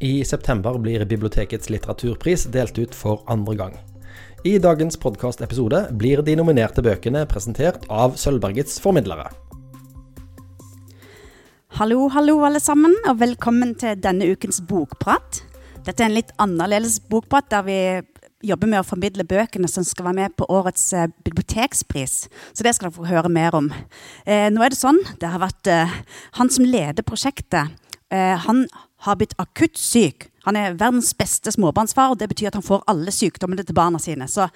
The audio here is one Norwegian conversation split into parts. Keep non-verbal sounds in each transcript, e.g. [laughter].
I september blir bibliotekets litteraturpris delt ut for andre gang. I dagens podkastepisode blir de nominerte bøkene presentert av Sølvbergets formidlere. Hallo, hallo alle sammen, og velkommen til denne ukens bokprat. Dette er en litt annerledes bokprat der vi jobber med å formidle bøkene som skal være med på årets eh, bibliotekspris. Så det skal dere få høre mer om. Eh, nå er det sånn, det har vært eh, han som leder prosjektet. Eh, han har blitt akutt syk. Han er verdens beste småbarnsfar, og det betyr at han får alle sykdommene til barna sine. Så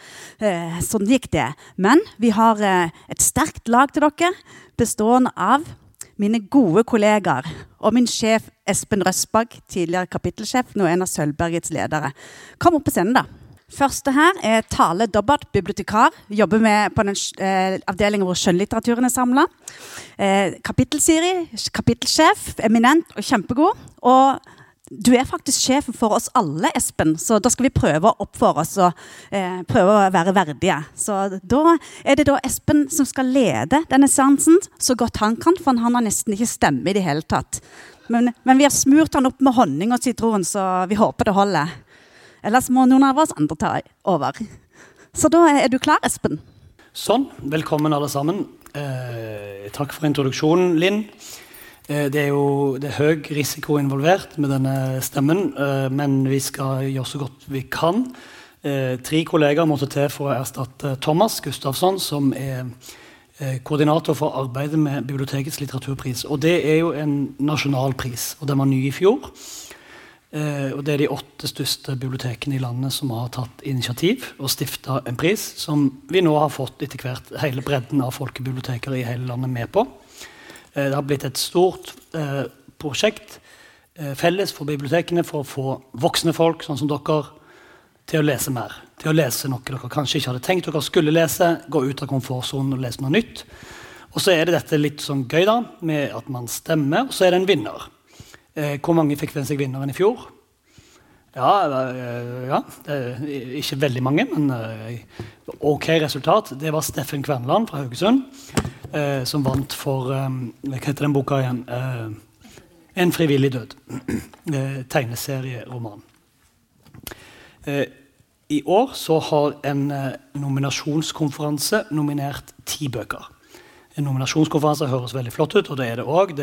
eh, sånn gikk det. Men vi har eh, et sterkt lag til dere, bestående av mine gode kollegaer og min sjef Espen Røsbakk, tidligere kapittelsjef, nå en av Sølvbergets ledere. Kom opp på scenen, da. Første her er Tale Dobbert, bibliotekar. Jobber med på den eh, avdelingen hvor skjønnlitteraturen er samla. Eh, Kapittelsiri, kapittelsjef, eminent og kjempegod. Og du er faktisk sjefen for oss alle, Espen, så da skal vi prøve å oppføre oss og eh, prøve å være verdige. Så da er det da Espen som skal lede denne seansen så godt han kan, for han har nesten ikke stemme i det hele tatt. Men, men vi har smurt han opp med honning og sitron, så vi håper det holder. Ellers må noen av oss andre ta over. Så da er du klar, Espen? Sånn. Velkommen, alle sammen. Eh, takk for introduksjonen, Linn. Eh, det er jo det er høy risiko involvert med denne stemmen, eh, men vi skal gjøre så godt vi kan. Eh, tre kollegaer måtte til for å erstatte Thomas Gustafsson, som er eh, koordinator for arbeidet med bibliotekets litteraturpris. Og det er jo en nasjonal pris, og den var ny i fjor. Eh, og Det er de åtte største bibliotekene i landet som har tatt initiativ og stifta en pris som vi nå har fått etter hvert hele bredden av folkebiblioteker i hele landet med på. Eh, det har blitt et stort eh, prosjekt felles for bibliotekene for å få voksne folk sånn som dere til å lese mer. Til å lese noe dere kanskje ikke hadde tenkt dere skulle lese. Gå ut av komfortsonen og lese noe nytt. Og så er det dette litt sånn gøy da, med at man stemmer, og så er det en vinner. Eh, hvor mange fikk den seg vinneren i fjor? Ja, eh, ja ikke veldig mange, men eh, ok resultat. Det var Steffen Kverneland fra Haugesund eh, som vant for eh, Hva heter den boka igjen? Eh, 'En frivillig død'. [clears throat] Tegneserieroman. I år så har en nominasjonskonferanse nominert ti bøker. En nominasjonskonferanse høres veldig flott ut, og det er det òg.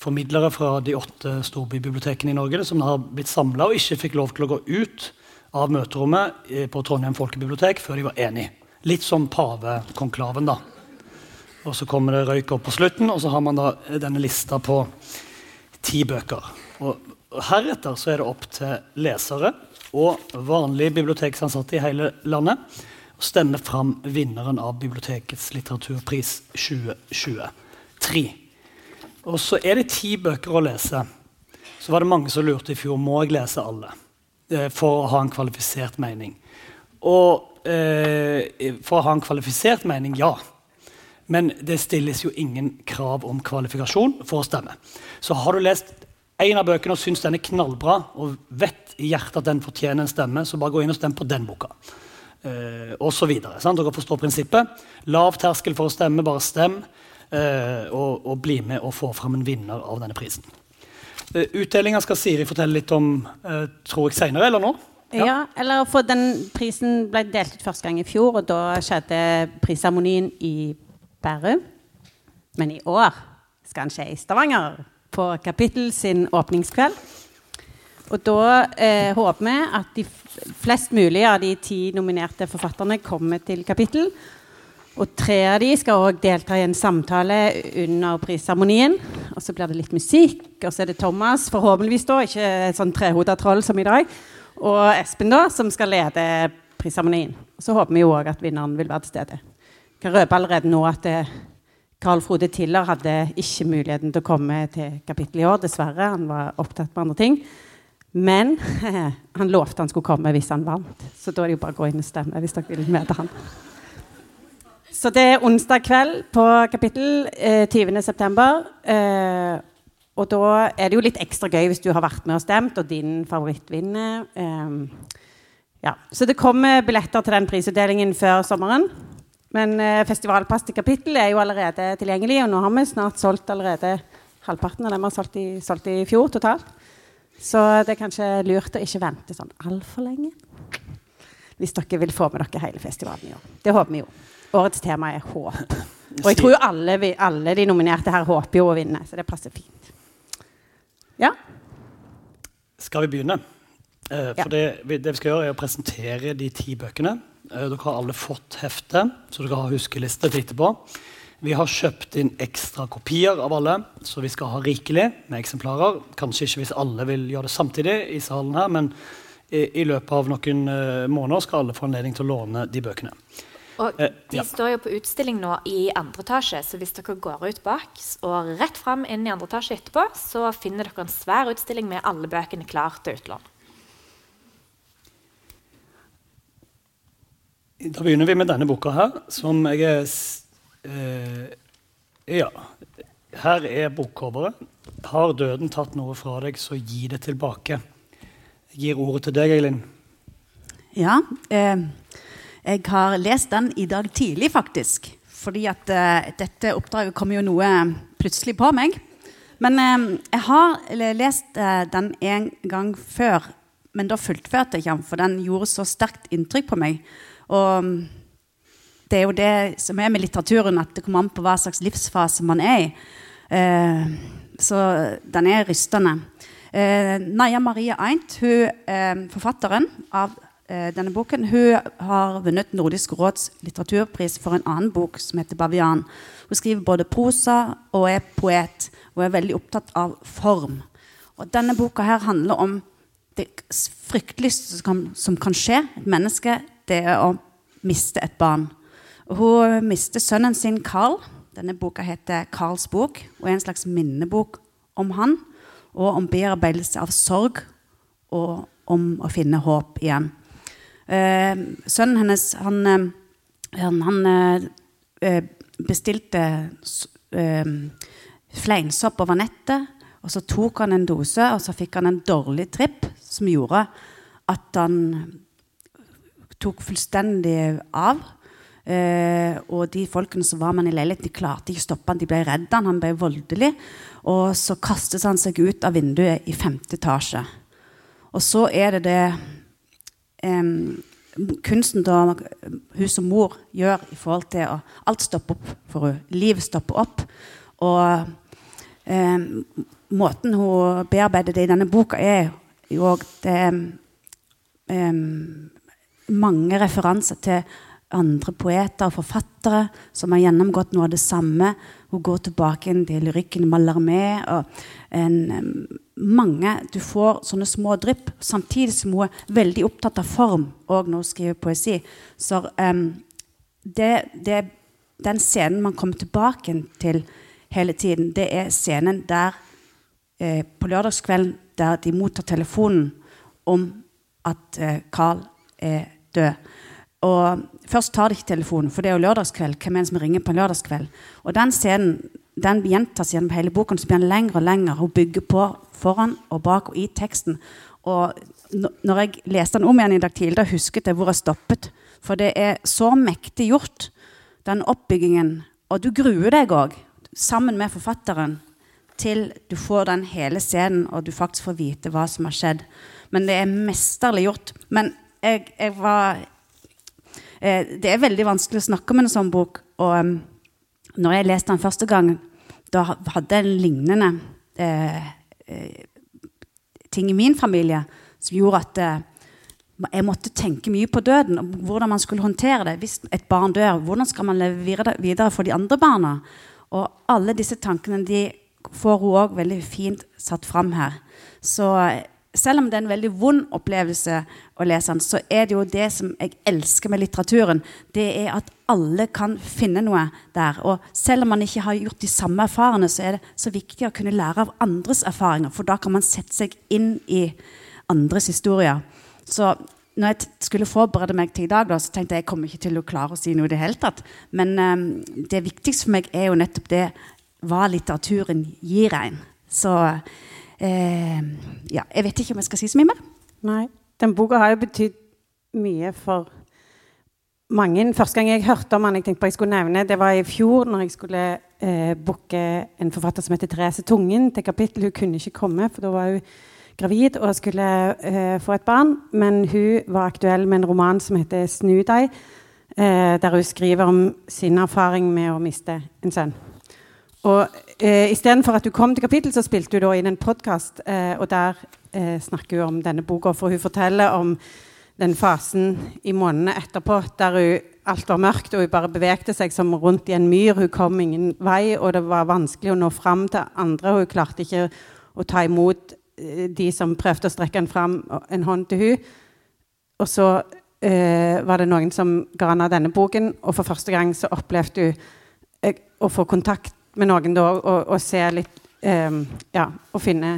Formidlere fra de åtte storbybibliotekene i Norge som har blitt samla og ikke fikk lov til å gå ut av møterommet eh, på Trondheim folkebibliotek før de var enige. Litt som pavekonklaven, da. Og så kommer det røyk opp på slutten, og så har man da denne lista på ti bøker. Og heretter så er det opp til lesere og vanlige biblioteksansatte i hele landet å stemme fram vinneren av Bibliotekets litteraturpris 2023. Og så er det ti bøker å lese. Så var det mange som lurte i fjor må jeg lese alle eh, for å ha en kvalifisert mening. Og eh, for å ha en kvalifisert mening, ja. Men det stilles jo ingen krav om kvalifikasjon for å stemme. Så har du lest en av bøkene og syns den er knallbra, og vet i hjertet at den fortjener en stemme, så bare gå inn og stem på den boka. Eh, og så videre, sant? Dere forstår prinsippet. Lav terskel for å stemme, bare stem og, og, bli med og få fram en vinner av denne prisen. Uh, Utdelinga skal Siri fortelle litt om eh, tror jeg senere, eller nå? Ja. ja. eller for den Prisen ble delt ut første gang i fjor, og da skjedde prisseremonien i Bærum. Men i år skal den skje i Stavanger, på Kapittel sin åpningskveld. Og da eh, håper vi at de flest mulig av de ti nominerte forfatterne kommer til Kapittel. Og tre av de skal òg delta i en samtale under prisseremonien. Og så blir det litt musikk, og så er det Thomas, forhåpentligvis da, ikke et sånn trehoda troll som i dag, og Espen, da, som skal lede prisseremonien. Så håper vi jo òg at vinneren vil være til stede. Jeg kan røpe allerede nå at Carl Frode Tiller hadde ikke muligheten til å komme til kapittelet i år, dessverre. Han var opptatt med andre ting. Men [laughs] han lovte han skulle komme hvis han vant. Så da er det jo bare å gå inn og stemme hvis dere vil møte han. Så det er onsdag kveld på kapittel eh, 20.9. Eh, og da er det jo litt ekstra gøy hvis du har vært med og stemt, og din favoritt vinner. Eh, ja. Så det kommer billetter til den prisutdelingen før sommeren. Men eh, festivalpass til kapittel er jo allerede tilgjengelig, og nå har vi snart solgt allerede halvparten av dem vi har solgt i, solgt i fjor totalt. Så det er kanskje lurt å ikke vente sånn altfor lenge. Hvis dere vil få med dere hele festivalen i år. Det håper vi jo. Årets tema er håp. [laughs] Og jeg tror jo alle, vi, alle de nominerte her håper jo å vinne, så det passer fint. Ja? Skal vi begynne? Eh, for Ja. det, vi, det vi skal gjøre, er å presentere de ti bøkene. Eh, dere har alle fått hefte, så dere har huskeliste til etterpå. Vi har kjøpt inn ekstra kopier av alle, så vi skal ha rikelig med eksemplarer. Kanskje ikke hvis alle vil gjøre det samtidig i salen her, men i, i løpet av noen uh, måneder skal alle få anledning til å låne de bøkene. Og Eh, de ja. står jo på utstilling nå i andre etasje, så hvis dere går ut bak og rett fram inn i andre etasje etterpå, så finner dere en svær utstilling med alle bøkene klar til utlån. Da begynner vi med denne boka her, som jeg er eh, Ja. Her er bokcoveret. Har døden tatt noe fra deg, så gi det tilbake. Jeg gir ordet til deg, Eilin. Ja, eh, jeg har lest den i dag tidlig, faktisk. Fordi at uh, dette oppdraget kom jo noe plutselig på meg. Men uh, jeg har lest uh, den en gang før, men da fullførte jeg ikke den, for den gjorde så sterkt inntrykk på meg. Og mm, det er jo det som er med litteraturen, at det kommer an på hva slags livsfase man er i. Så den er rystende. Naja Marie Eint, hun, forfatteren av denne boken, hun har vunnet Nordisk råds litteraturpris for en annen bok som heter 'Bavian'. Hun skriver både prosa og er poet, og er veldig opptatt av form. Og denne boka her handler om det frykteligste som kan, som kan skje et menneske, det er å miste et barn. Og hun mister sønnen sin Carl. Denne boka heter 'Carls bok' og er en slags minnebok om han, og om bearbeidelse av sorg og om å finne håp igjen. Eh, sønnen hennes han, eh, han, eh, bestilte fleinsopp over nettet, og så tok han en dose, og så fikk han en dårlig tripp som gjorde at han tok fullstendig av. Eh, og de folkene som var med han i leiligheten, de klarte ikke å stoppe han, de ble redde han, han ble voldelig. Og så kastet han seg ut av vinduet i femte etasje. Og så er det det kunsten da hun som mor gjør i forhold til å Alt stopper opp for henne. Livet stopper opp. Og eh, måten hun bearbeider det i denne boka, er jo òg eh, mange referanser til andre poeter og forfattere som har gjennomgått noe av det samme. Hun går tilbake inn til lyrikken Mallarmé og en, mange Du får sånne små drypp, samtidig som hun er veldig opptatt av form og når hun skriver poesi. Så um, det, det, den scenen man kommer tilbake til hele tiden, det er scenen der eh, på lørdagskvelden der de mottar telefonen om at eh, Carl er død. Og Først tar de ikke telefonen, for det er jo lørdagskveld. Hvem er det som ringer på en lørdagskveld? Og den scenen den gjentas gjennom hele boken, så blir den lengre og lengre. Hun bygger på foran og bak og i teksten. Og når jeg leste den om igjen i dag tidlig, da husket jeg hvor jeg stoppet. For det er så mektig gjort, den oppbyggingen. Og du gruer deg òg, sammen med forfatteren, til du får den hele scenen, og du faktisk får vite hva som har skjedd. Men det er mesterlig gjort. Men jeg, jeg var eh, Det er veldig vanskelig å snakke om en sånn bok. Og um, når jeg leste den første gang, da hadde jeg en lignende eh, eh, ting i min familie som gjorde at eh, jeg måtte tenke mye på døden og hvordan man skulle håndtere det. Hvis et barn dør, hvordan skal man leve videre, for de andre barna? Og alle disse tankene de får hun òg veldig fint satt fram her. Så eh, selv om det er en veldig vond opplevelse å lese den, så er det jo det som jeg elsker med litteraturen. Det er at alle kan finne noe der. Og selv om man ikke har gjort de samme erfaringene, så er det så viktig å kunne lære av andres erfaringer. For da kan man sette seg inn i andres historier. Så når jeg skulle forberede meg til i dag, da, så tenkte jeg jeg kommer ikke til å klare å si noe i det hele tatt. Men um, det viktigste for meg er jo nettopp det hva litteraturen gir en. Så eh, ja, jeg vet ikke om jeg skal si så mye mer. Nei. Den boka har jo betydd mye for mange. Første gang jeg hørte om han, jeg tenkte på jeg skulle nevne, det var i fjor når jeg skulle eh, booke en forfatter som heter Therese Tungen til kapittel. Hun kunne ikke komme, for da var hun gravid og skulle eh, få et barn. Men hun var aktuell med en roman som heter 'Snu deg', eh, der hun skriver om sin erfaring med å miste en sønn. Og eh, Istedenfor at hun kom til kapittel, så spilte hun da inn en podkast, eh, og der eh, snakker hun om denne boka. For hun forteller om den fasen i månedene etterpå der hun, alt var mørkt, og hun bare bevegde seg som rundt i en myr. Hun kom ingen vei, og det var vanskelig å nå fram til andre. Hun klarte ikke å ta imot eh, de som prøvde å strekke en, fram, en hånd til hun. Og så eh, var det noen som ga henne denne boken, og for første gang så opplevde hun eh, å få kontakt med noen da, og, og se litt um, Ja, og finne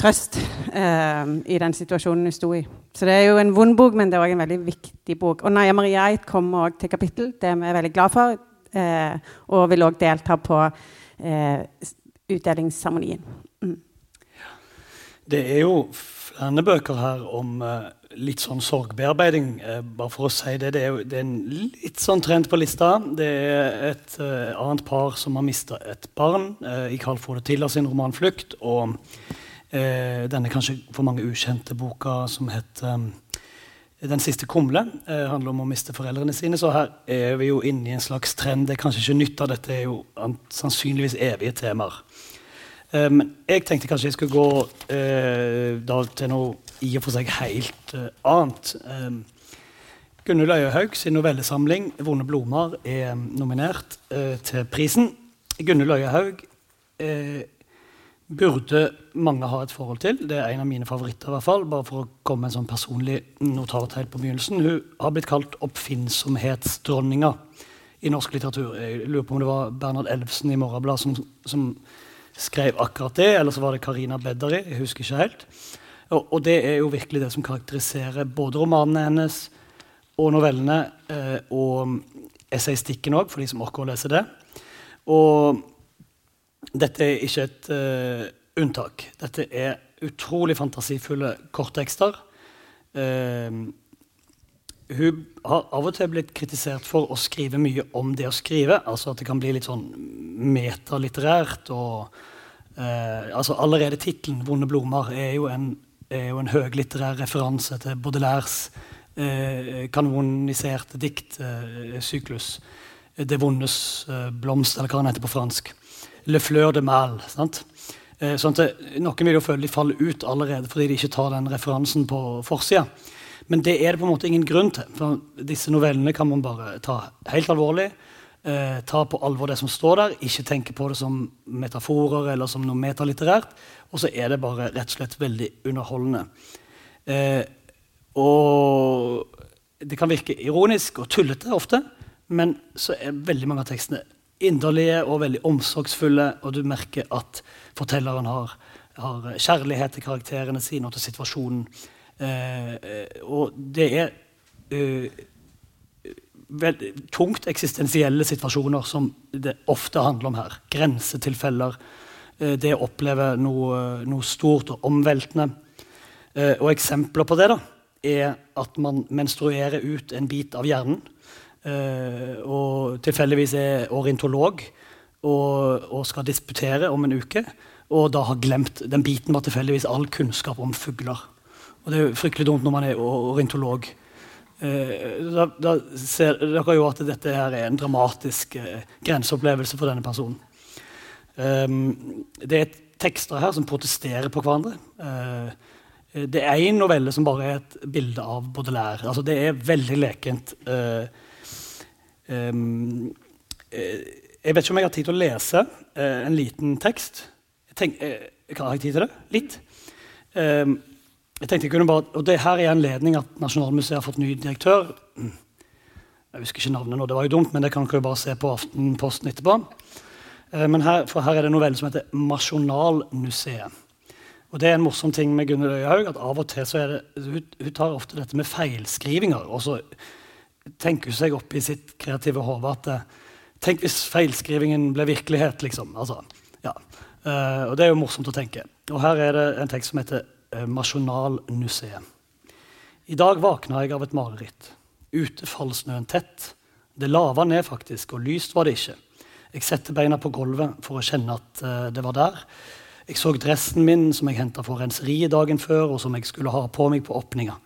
trøst um, i den situasjonen hun sto i. Så det er jo en vond bok, men det er òg en veldig viktig bok. Og Naya Marie Eit kommer òg til kapittel. Det er vi veldig glad for. uh, og vil òg delta på uh, utdelingsseremonien. Mm. Det er jo flere bøker her om uh, litt sånn sorgbearbeiding. Uh, bare for å si Det det er, det er en litt sånn trend på lista. Det er et uh, annet par som har mista et barn i Carl Frode Tiller sin roman 'Flukt'. Og denne kanskje for mange ukjente boka som heter um, 'Den siste kumle' handler om å miste foreldrene sine. Så her er vi jo inne i en slags trend. Det er kanskje ikke nytt av dette, er jo sannsynligvis evige temaer. Men um, jeg tenkte kanskje jeg skulle gå uh, til noe i og for seg helt uh, annet. Um, Gunhild Øyehaug sin novellesamling 'Vonde blomster' er nominert uh, til prisen. Gunhild Øyehaug burde mange ha et forhold til. Det er en av mine favoritter. i hvert fall, Bare for å komme med en sånn personlig notat helt på begynnelsen. Hun har blitt kalt oppfinnsomhetsdronninga i norsk litteratur. Jeg lurer på om det var Bernhard Elvsen i Morgenbladet som, som skrev akkurat det, eller så var det Karina Bedderi. Jeg husker ikke helt. Og, og, det er jo virkelig det som karakteriserer både romanene hennes og novellene, eh, og essayistikken òg, for de som orker å lese det. Og dette er ikke et uh, unntak. Dette er utrolig fantasifulle korttekster. Uh, hun har av og til blitt kritisert for å skrive mye om det å skrive. altså At det kan bli litt sånn metalitterært. og uh, altså Allerede tittelen 'Vonde blomster' er jo en, er jo en høglitterær referanse til Baudelaires eh, kanoniserte diktsyklus. Eh, 'Det vondes eh, blomst', eller hva den heter på fransk. 'Le fleur de mal'. sant? Eh, sånn at Noen vil jo føle de faller ut allerede fordi de ikke tar den referansen på forsida. Men det er det på en måte ingen grunn til. For disse novellene kan man bare ta helt alvorlig. Eh, ta på alvor det som står der, ikke tenke på det som metaforer eller som noe metalitterært. Og så er det bare rett og slett veldig underholdende. Eh, og det kan virke ironisk og tullete ofte, men så er veldig mange av tekstene inderlige og veldig omsorgsfulle, og du merker at fortelleren har, har kjærlighet til karakterene sine og til situasjonen. Eh, eh, og det er eh, vel, tungt eksistensielle situasjoner som det ofte handler om her. Grensetilfeller. det å oppleve noe, noe stort og omveltende. og eksempler på det da, er at man menstruerer ut en bit av hjernen. og tilfeldigvis er orientolog og, og skal disputere om en uke. Og da har glemt Den biten var tilfeldigvis all kunnskap om fugler. Og det er fryktelig dumt når man er orintolog. Eh, da, da, ser dere jo at dette her er en dramatisk eh, grenseopplevelse for denne personen. Um, det er tekster her som protesterer på hverandre. Uh, det er én novelle som bare er et bilde av Baudelaire. Altså, det er veldig lekent. Uh, um, jeg vet ikke om jeg har tid til å lese en liten tekst. Jeg tenk, har jeg tid til det? Litt. Um, jeg tenkte jeg kunne bare, og det her er anledning at Nasjonalmuseet har fått ny direktør. Jeg husker ikke navnet nå, det var jo dumt, men det kan dere bare se på Aftenposten etterpå. Eh, men her, for her er det en novelle som heter 'Masjonalmuseet'. Og det er en morsom ting med Gunnhild Øyehaug, at av og til så er det, hun, hun tar ofte dette med feilskrivinger. Og så tenker hun seg opp i sitt kreative hode at eh, Tenk hvis feilskrivingen ble virkelighet, liksom. Altså, ja. Uh, og det er jo morsomt å tenke. Og her er det en tekst som heter Eh, Nasjonalmuseet. I dag våkna jeg av et mareritt. Ute falt snøen tett. Det lava ned, faktisk, og lyst var det ikke. Jeg setter beina på gulvet for å kjenne at uh, det var der. Jeg så dressen min som jeg henta for renseriet dagen før, og som jeg skulle ha på meg på åpninga.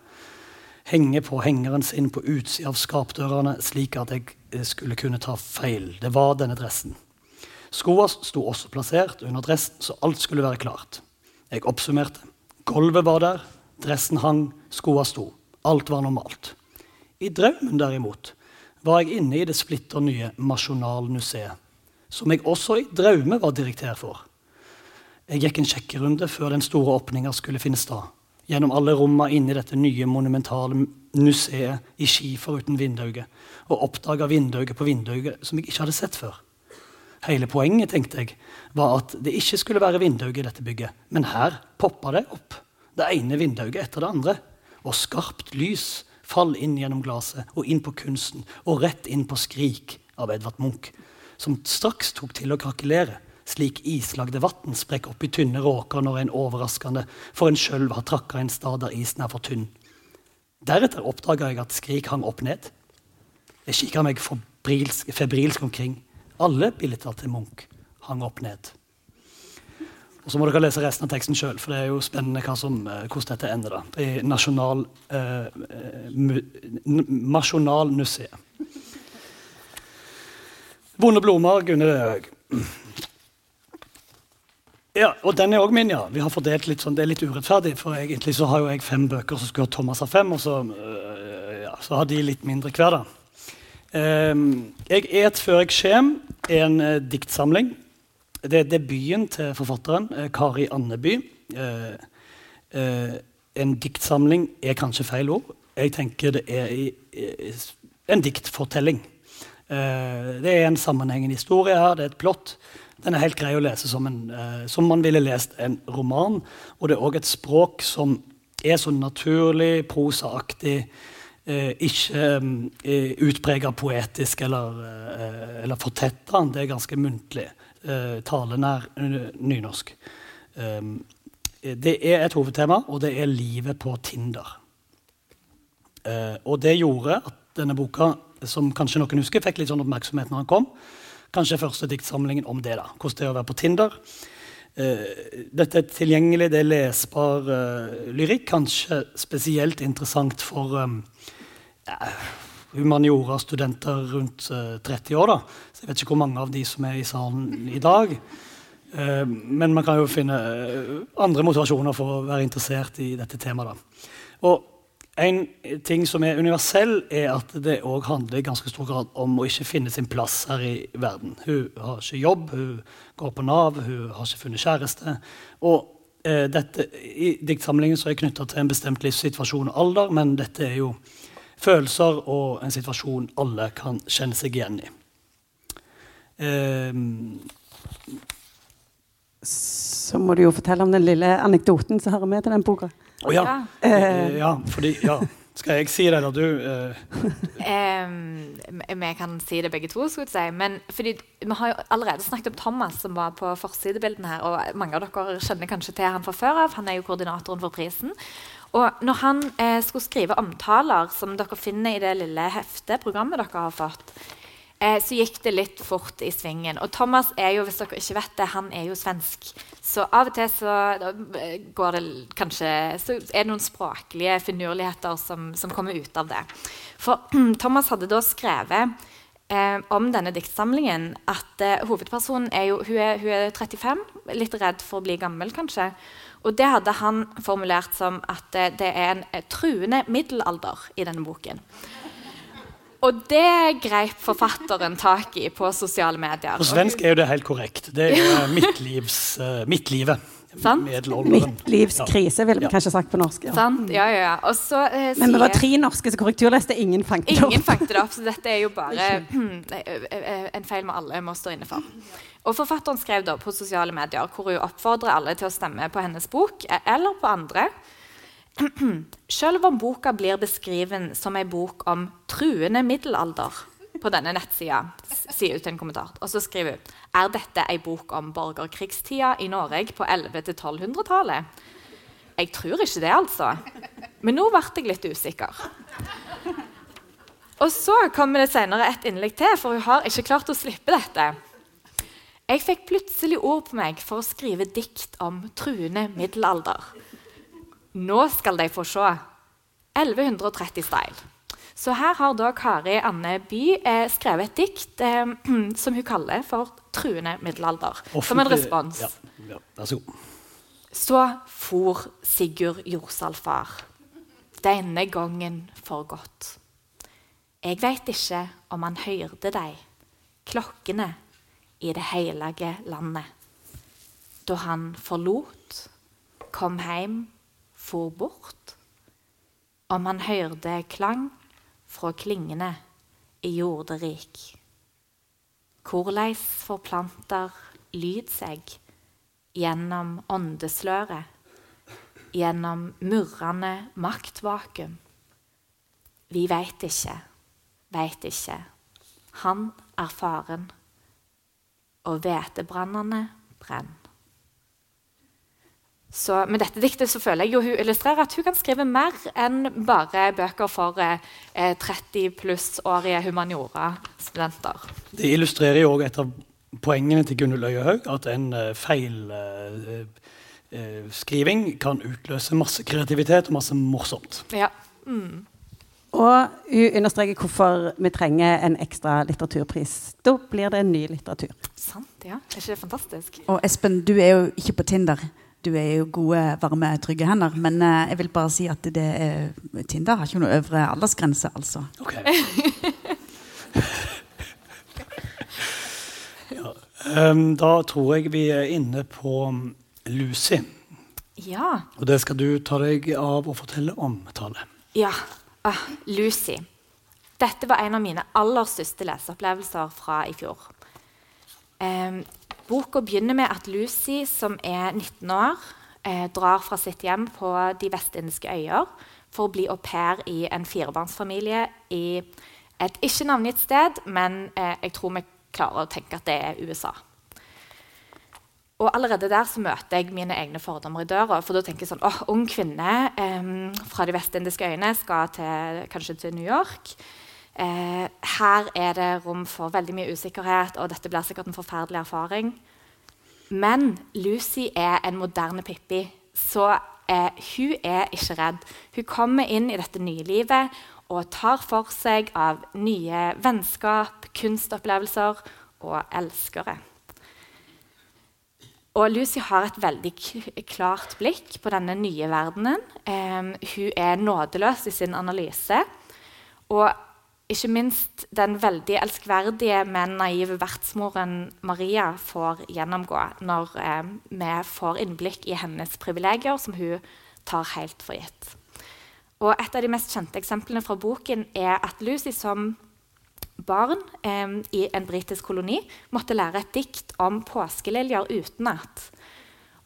Henge på hengeren sin på utsida av skapdørene, slik at jeg eh, skulle kunne ta feil. Det var denne dressen. Skoa sto også plassert under dressen, så alt skulle være klart. Jeg oppsummerte. Gulvet var der, dressen hang, skoa sto. Alt var normalt. I drømmen, derimot, var jeg inne i det splitter nye Masjonalmuseet, som jeg også i drømme var direktør for. Jeg gikk en sjekkerunde før den store åpninga skulle finne sted. Gjennom alle rommene inne i dette nye monumentale museet i skifer uten vindauge, og oppdaga vindauge på vindauge som jeg ikke hadde sett før. Hele poenget tenkte jeg, var at det ikke skulle være vinduer i dette bygget, men her poppa det opp. Det ene vinduet etter det andre. Og skarpt lys fall inn gjennom glasset og inn på kunsten og rett inn på Skrik av Edvard Munch, som straks tok til å krakelere, slik islagde vann sprekker opp i tynne råker når en overraskende for en sjøl har trakka en stad der isen er for tynn. Deretter oppdaga jeg at Skrik hang opp ned. Jeg kikka meg febrilsk, omkring. Alle bildene til Munch hang opp ned. Og Så må dere lese resten av teksten sjøl, for det er jo spennende som, eh, hvordan dette ender. da, I Nasjonal, eh, Nasjonalmuseet. Vonde blomster, Gunne Høeg. Ja, og den er òg min, ja. Vi har fordelt litt sånn, Det er litt urettferdig, for egentlig så har jo jeg fem bøker, så skulle Thomas ha fem, og så, øh, ja, så har de litt mindre hver. da. Um, jeg et før jeg kjem er en uh, diktsamling det er debuten til forfatteren, eh, Kari Andeby. Eh, eh, en diktsamling er kanskje feil ord. Jeg tenker det er i, i, en diktfortelling. Eh, det er en sammenhengende historie her, det er et plott. Den er helt grei å lese som, en, eh, som man ville lest en roman. Og det er òg et språk som er så naturlig, prosaaktig. Eh, ikke eh, utprega poetisk eller, eh, eller fortetta. Det er ganske muntlig talenær nynorsk. Um, det er et hovedtema, og det er livet på Tinder. Og det gjorde at denne boka, som kanskje noen husker, fikk litt sånn oppmerksomhet når den kom. Kanskje første diktsamlingen om det. da, Hvordan det er å være på Tinder. Uh, dette er tilgjengelig, det er lesbar uh, lyrikk. Kanskje spesielt interessant for um, humaniora-studenter rundt 30 eh, år. da. Så Jeg vet ikke hvor mange av de som er i salen i dag. Eh, men man kan jo finne eh, andre motivasjoner for å være interessert i dette temaet. da. Og en ting som er universell, er at det òg handler i ganske stor grad om å ikke finne sin plass her i verden. Hun har ikke jobb, hun går på Nav, hun har ikke funnet kjæreste. Og eh, dette, I diktsamlingen så er knytta til en bestemt livssituasjon og alder, men dette er jo følelser og en situasjon alle kan kjenne seg igjen i. Um, så må du jo fortelle om den lille anekdoten som hører med til den boka. Oh, ja. Uh, ja, fordi, ja. Skal jeg si det, eller du? Uh... Um, vi kan si det begge to. skulle jeg si. Men fordi Vi har jo allerede snakket om Thomas, som var på forsidebildene her. og Mange av dere kjenner kanskje til han fra før av. Han er jo koordinatoren for prisen. Og når han eh, skulle skrive omtaler, som dere finner i det lille heftet, programmet dere har fått, eh, så gikk det litt fort i svingen. Og Thomas er jo hvis dere ikke vet det, han er jo svensk. Så av og til så eh, går det kanskje, så er det noen språklige finurligheter som, som kommer ut av det. For [clears throat] Thomas hadde da skrevet eh, om denne diktsamlingen at eh, hovedpersonen er jo hun er, hun er 35, litt redd for å bli gammel, kanskje. Og det hadde han formulert som at det er en truende middelalder i denne boken. Og det greip forfatteren tak i på sosiale medier. På svensk er jo det helt korrekt. Det er midtlivs, uh, livs krise, ville vi ja. kanskje sagt på norsk. Ja. Sant? Ja, ja, ja. Så, uh, Men det var tre norske så korrekturleste. Ingen fanget det opp. Ingen fanget det opp, Så dette er jo bare [clears throat] en feil vi alle må stå inne for. Og Forfatteren skrev da på sosiale medier hvor hun oppfordrer alle til å stemme på hennes bok eller på andre. [clears throat] Selv om boka blir beskrevet som en bok om truende middelalder på denne nettsida, sier hun til en kommentar. Og så skriver hun er dette en bok om borgerkrigstida i Norge på 1100-1200-tallet. Jeg tror ikke det, altså. Men nå ble jeg litt usikker. Og så kommer det senere et innlegg til, for hun har ikke klart å slippe dette. Jeg fikk plutselig ord på meg for å skrive dikt om truende middelalder. Nå skal de få se. 1130-style. Så her har da Kari Anne By eh, skrevet et dikt eh, [clears throat] som hun kaller for 'Truende middelalder'. Som en respons. Ja, ja, vær så god. Så for Sigurd Jorsalfar. Denne gangen for godt. Jeg veit ikke om han hørte dei, klokkene i det hellige landet. Da han forlot, kom heim, for bort. Om han hørte klang fra klingene i jorderik. Korleis forplanter lyd seg gjennom åndesløret, gjennom murrende maktvakuum? Vi veit ikke, veit ikke. Han er faren og hvetebrannene brenner. Så med dette diktet så føler jeg jo hun illustrerer at hun kan skrive mer enn bare bøker for eh, 30 pluss-årige humaniora-studenter. Det illustrerer jo òg et av poengene til Gunnhild Øyehaug, at en eh, feilskriving uh, uh, kan utløse masse kreativitet og masse morsomt. Ja. Mm. Og hun understreker hvorfor vi trenger en ekstra litteraturpris. Da blir det en ny litteratur. Sant, ja. Er ikke det fantastisk? Og Espen, du er jo ikke på Tinder. Du er jo gode, varme, trygge hender. Men uh, jeg vil bare si at det er, Tinder har ikke noe øvre aldersgrense, altså. Okay. [laughs] ja. um, da tror jeg vi er inne på um, Lucy. Ja. Og det skal du ta deg av å fortelle om, Tale. Ja. Uh, Lucy. Dette var en av mine aller største leseopplevelser fra i fjor. Um, Boka begynner med at Lucy, som er 19 år, eh, drar fra sitt hjem på de vestindiske øyer for å bli au pair i en firebarnsfamilie i et ikke navngitt sted, men eh, jeg tror vi klarer å tenke at det er USA. Og allerede der så møter jeg mine egne fordommer i døra. For da tenker jeg sånn åh, ung kvinne eh, fra de vestindiske øyene skal til, kanskje til New York. Eh, her er det rom for veldig mye usikkerhet, og dette blir sikkert en forferdelig erfaring. Men Lucy er en moderne Pippi, så eh, hun er ikke redd. Hun kommer inn i dette nye livet og tar for seg av nye vennskap, kunstopplevelser og elskere. Og Lucy har et veldig klart blikk på denne nye verdenen. Eh, hun er nådeløs i sin analyse. Og ikke minst den veldig elskverdige, men naive vertsmoren Maria får gjennomgå når eh, vi får innblikk i hennes privilegier, som hun tar helt for gitt. Og Et av de mest kjente eksemplene fra boken er at Lucy som barn eh, i en britisk koloni måtte lære et dikt om påskeliljer utenat.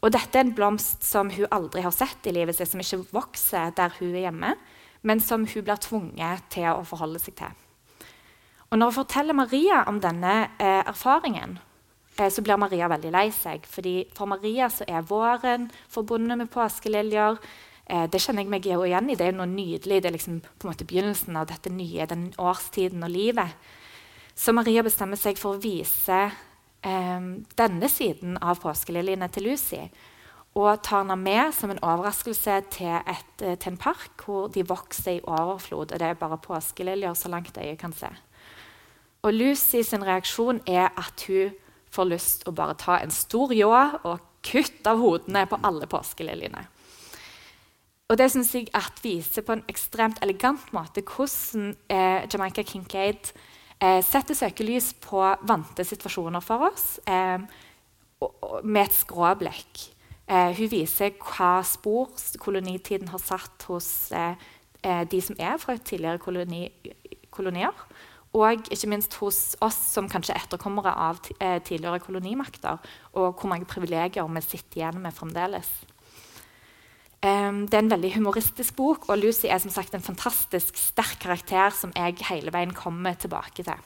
Og dette er en blomst som hun aldri har sett i livet sitt, som ikke vokser der hun er hjemme, men som hun blir tvunget til å forholde seg til. Og når hun forteller Maria om denne eh, erfaringen, eh, så blir Maria veldig lei seg. fordi For Maria så er våren forbundet med påskeliljer. Eh, det kjenner jeg meg igjen i. Det er noe nydelig. Det er liksom på en måte begynnelsen av dette nye, den årstiden og livet. Så Maria bestemmer seg for å vise eh, denne siden av påskeliljene til Lucy. Og tar henne med som en overraskelse til, et, eh, til, en park hvor de vokser i overflod. Og det er bare påskeliljer så langt øyet kan se. Og Lucy sin reaksjon er at hun får lyst å bare ta en stor ljå og kutte av hodene på alle påskeliljene. Og det synes jeg viser på en ekstremt elegant måte hvordan eh, Jamaica Kincaid eh, setter søkelys på vante situasjoner for oss eh, og, og med et skråblikk. Eh, hun viser hva spor kolonitiden har satt hos eh, eh, de som er fra tidligere koloni, kolonier. Og ikke minst hos oss som kanskje etterkommere av tidligere kolonimakter. Og hvor mange privilegier vi sitter igjen med fremdeles. Um, det er en veldig humoristisk bok, og Lucy er som sagt en fantastisk sterk karakter som jeg hele veien kommer tilbake til.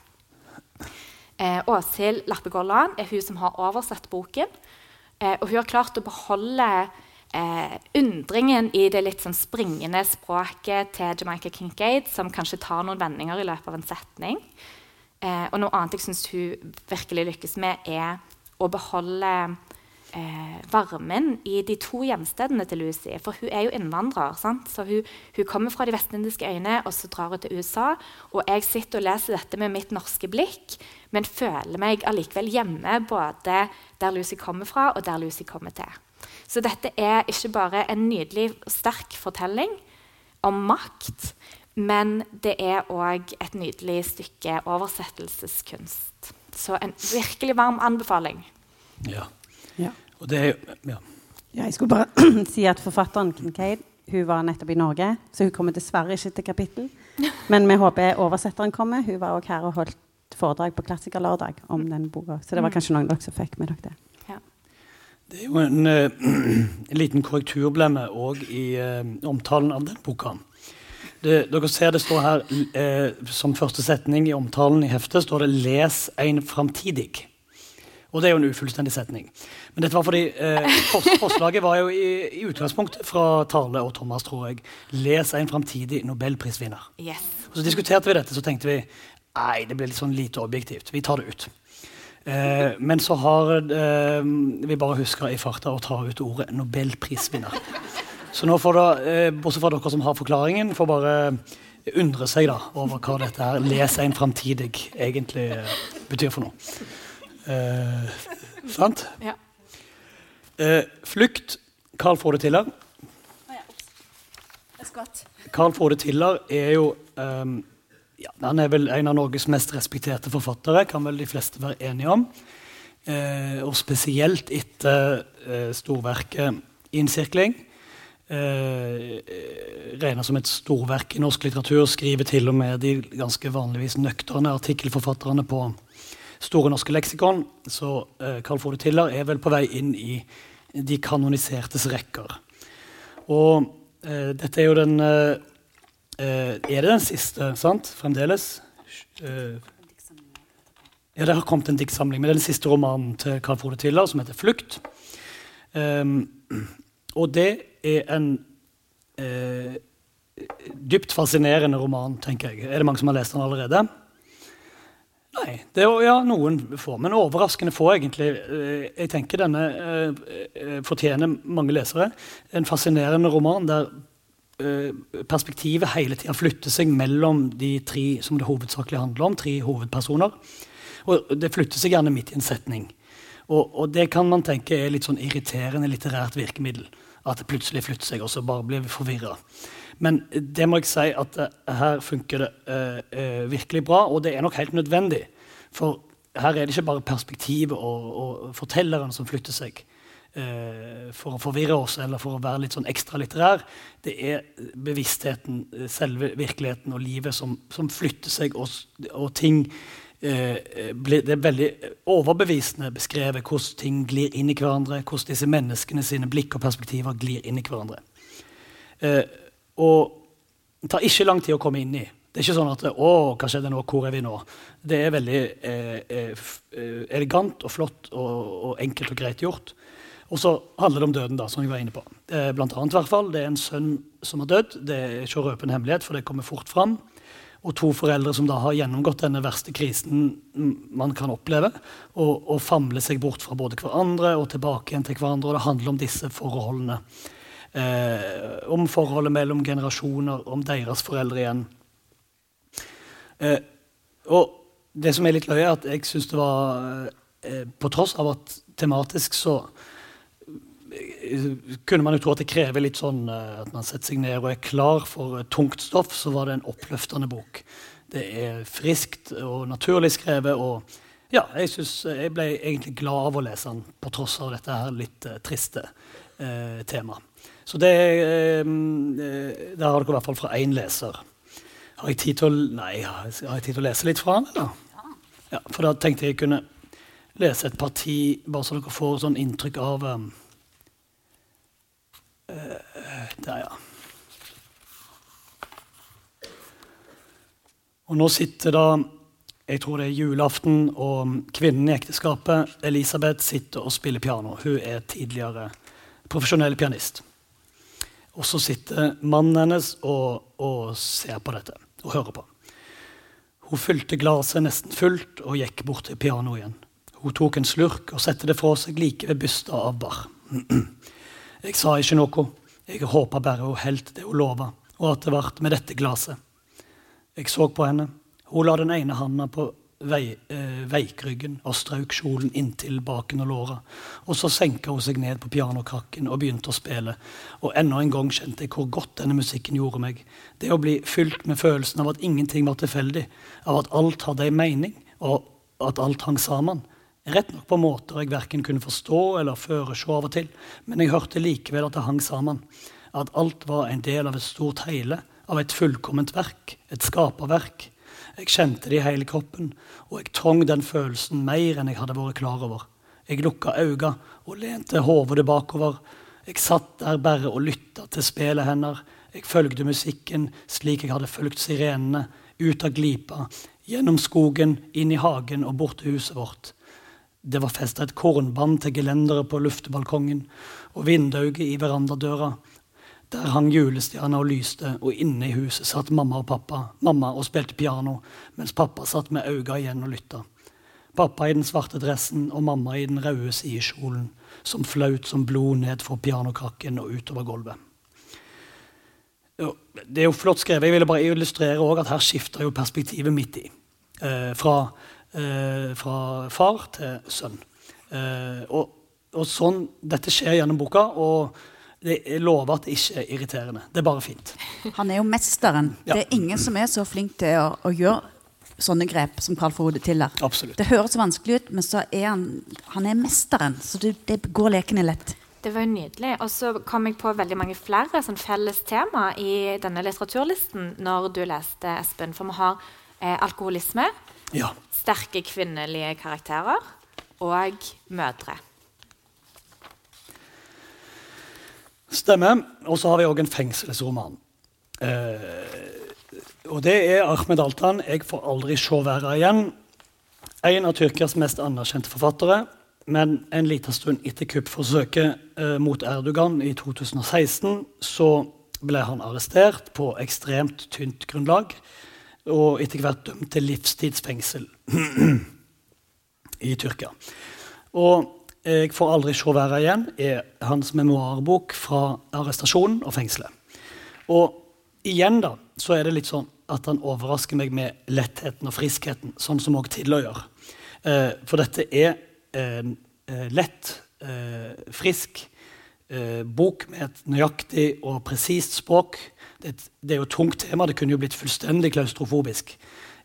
Uh, Åshild Lappegård er hun som har oversett boken. Uh, og hun har klart å beholde eh, undringen i det litt sånn springende språket til Jamaica Kincaid, som kanskje tar noen vendinger i løpet av en setning. og noe annet jeg syns hun virkelig lykkes med, er å beholde eh, varmen i de to hjemstedene til Lucy. For hun er jo innvandrer. Sant? Så hun, hun, kommer fra de vestindiske øyene og så drar hun til USA. Og jeg sitter og leser dette med mitt norske blikk, men føler meg allikevel hjemme både der Lucy kommer fra, og der Lucy kommer til. Så dette er ikke bare en nydelig og sterk fortelling om makt, men det er òg et nydelig stykke oversettelseskunst. Så en virkelig varm anbefaling. Ja. Ja. Og det er ja. Ja, jeg skulle bare [clears throat] si at forfatteren Kincaid hun var nettopp i Norge, så hun kommer dessverre ikke til kapittel. [laughs] Men vi håper oversetteren kommer. Hun var også her og holdt foredrag på Klassikerlørdag om den boka. Så det var kanskje noen av dere som fikk med dere det. Det er jo en, uh, [clears throat] en liten korrekturblemme òg i uh, omtalen av den boka. Det, dere ser det står her uh, som første setning i omtalen i heftet står det 'Les en framtidig'. Og det er jo en ufullstendig setning. Men dette var fordi [laughs] forslaget var jo i, i, utgangspunktet fra Tale og Thomas, tror jeg. 'Les en framtidig nobelprisvinner'. Yes. Og så diskuterte vi dette, så tenkte vi nei, det blir litt sånn lite objektivt. Vi tar det ut. Eh, men så har eh, vi bare huska i farta å ta ut ordet nobelprisvinner. Så nå får da, eh, bortsett fra dere som har forklaringen, får bare undre seg da over hva dette her 'les en framtidig' egentlig eh, betyr for noe. Eh, sant? Ja. Eh, flukt. Carl Frode Tiller. Carl Frode Tiller er jo um, ja, Han er vel en av Norges mest respekterte forfattere, kan vel de fleste være enige om. Eh, og spesielt etter eh, storverket 'Innsirkling'. Eh, Regna som et storverk i norsk litteratur. Skriver til og med de ganske vanligvis nøkterne artikkelforfatterne på Store norske leksikon. Så eh, Carl Frode Tiller er vel på vei inn i de kanonisertes rekker. Og eh, dette er jo den eh, er det den siste, sant? Fremdeles? Uh, ja, det har kommet en diktsamling, men det den siste romanen til Carl Frode Tiller, som heter 'Flukt'. Um, og det er en uh, dypt fascinerende roman, tenker jeg. Er det mange som har lest den allerede? Nei. Det er, ja, noen få, men overraskende få, egentlig. Jeg tenker denne fortjener mange lesere. En fascinerende roman der Eh, perspektivet hele tida flytter seg mellom de tre som det hovedsakelig handler om, tre hovedpersoner. Og det flytter seg gjerne midt i en setning. Og, og, det kan man tenke er litt sånn irriterende litterært virkemiddel. At det plutselig flytter seg, og så bare blir vi forvirra. Men det må jeg si at uh, her funker det uh, uh, virkelig bra, og det er nok helt nødvendig. For her er det ikke bare perspektivet og, og fortelleren som flytter seg eh, for å forvirre oss eller for å være litt sånn ekstra litterær. Det er bevisstheten, eh, selve virkeligheten og livet som, som flytter seg, og, og ting eh, Det er veldig overbevisende beskrevet hvordan ting glir inn i hverandre, hvordan disse menneskene sine blikk og perspektiver glir inn i hverandre. Eh, og det tar ikke lang tid å komme inn i. Det er ikke sånn at 'Å, hva skjedde nå? Hvor er vi nå?' Det er veldig eh, eh, elegant og flott og, og, enkelt og greit gjort. Og så handler det om døden, da, som jeg var inne på. Eh, blant annet, i hvert fall, Det er en sønn som har dødd. Det er ikke å røpe en hemmelighet, for det kommer fort fram. Og to foreldre som da har gjennomgått denne verste krisen man kan oppleve. Og, og famle seg bort fra både hverandre og tilbake igjen til hverandre. Og det handler om disse forholdene. Eh, om forholdet mellom generasjoner, om deres foreldre igjen. Eh, og det som er litt løye, er at jeg syns det var eh, På tross av at tematisk så kunne man jo tro at det krever litt sånn eh, at man setter seg ned og er klar for tungt stoff, så var det en oppløftende bok. Det er friskt og naturlig skrevet. og ja, jeg, synes, jeg ble egentlig glad av å lese den, på tross av dette her litt uh, triste uh, temaet. Så det uh, Der har dere i hvert fall fra én leser. Har jeg tid til å, nei, har jeg tid til å lese litt fra den? eller? Ja, For da tenkte jeg kunne lese et parti, bare så dere får sånn inntrykk av um, Eh, der, ja. Og nå sitter da jeg tror det er julaften, og kvinnen i ekteskapet, Elisabeth, sitter og spiller piano. Hun er tidligere profesjonell pianist. Og så sitter mannen hennes og, og ser på dette og hører på. Hun fylte glasset nesten fullt og gikk bort til pianoet igjen. Hun tok en slurk og satte det fra seg like ved bysta av Barr. [clears throat] Jeg sa ikke noe. Jeg håpa bare hun holdt det hun lova, og at det ble med dette glasset. Jeg så på henne. Hun la den ene handa på vei, eh, veikryggen og strøk kjolen inntil baken og låra. Og så senka hun seg ned på pianokrakken og begynte å spille. Og enda en gang kjente jeg hvor godt denne musikken gjorde meg. Det å bli fylt med følelsen av at ingenting var tilfeldig, av at alt hadde en mening, og at alt hang sammen. Rett nok på måter jeg verken kunne forstå eller føresjå av og til, men jeg hørte likevel at det hang sammen. At alt var en del av et stort hele, av et fullkomment verk, et skaperverk. Jeg kjente det i hele kroppen, og jeg trong den følelsen mer enn jeg hadde vært klar over. Jeg lukka øynene og lente hodet bakover. Jeg satt der bare og lytta til spillet hennes. Jeg fulgte musikken slik jeg hadde fulgt sirenene, ut av glipa, gjennom skogen, inn i hagen og bort til huset vårt. Det var festa et kornbånd til gelenderet på luftebalkongen og vinduet i verandadøra. Der hang julestjerna og lyste, og inne i huset satt mamma og pappa. Mamma og spilte piano, mens pappa satt med øynene igjen og lytta. Pappa i den svarte dressen og mamma i den røde sidekjolen, som flaut som blod ned fra pianokrakken og utover gulvet. Det er jo flott skrevet. Jeg ville bare illustrere at her skifter jo perspektivet midt i. Eh, fra, eh, fra, far til sønn. Eh, og, og, sånn, Dette skjer gjennom boka. og jeg lover at det ikke er irriterende. Det er bare fint. Han er jo mesteren. Ja. Det er ingen som er så flink til å, å gjøre sånne grep som Carl Frode Tiller. Absolutt. Det høres vanskelig ut, men så er han, han er mesteren. Så det, det går lekende lett. Det var jo nydelig. Og så kom jeg på veldig mange flere sånn felles tema i denne litteraturlisten når du leste, Espen. For vi har eh, alkoholisme, ja. Sterke kvinnelige karakterer og mødre. Stemmer. Og så har vi òg en fengselsroman. Eh, og det er Ahmed Altan. 'Jeg får aldri se verre igjen'. En av Tyrkias mest anerkjente forfattere. Men en liten stund etter kuppforsøket eh, mot Erdogan i 2016 så ble han arrestert på ekstremt tynt grunnlag og etter hvert dømt til livstidsfengsel [clears throat] i Tyrkia. Og 'Jeg får aldri se verden igjen' er hans memoarbok fra arrestasjonen og fengselet. Og igjen da, så er det litt sånn at han overrasker meg med lettheten og friskheten, sånn som òg Tidløy gjør. Eh, for dette er en eh, lett, eh, frisk eh, bok med et nøyaktig og presist språk. Det, det, er jo et tungt tema. Det kunne jo blitt fullstendig klaustrofobisk.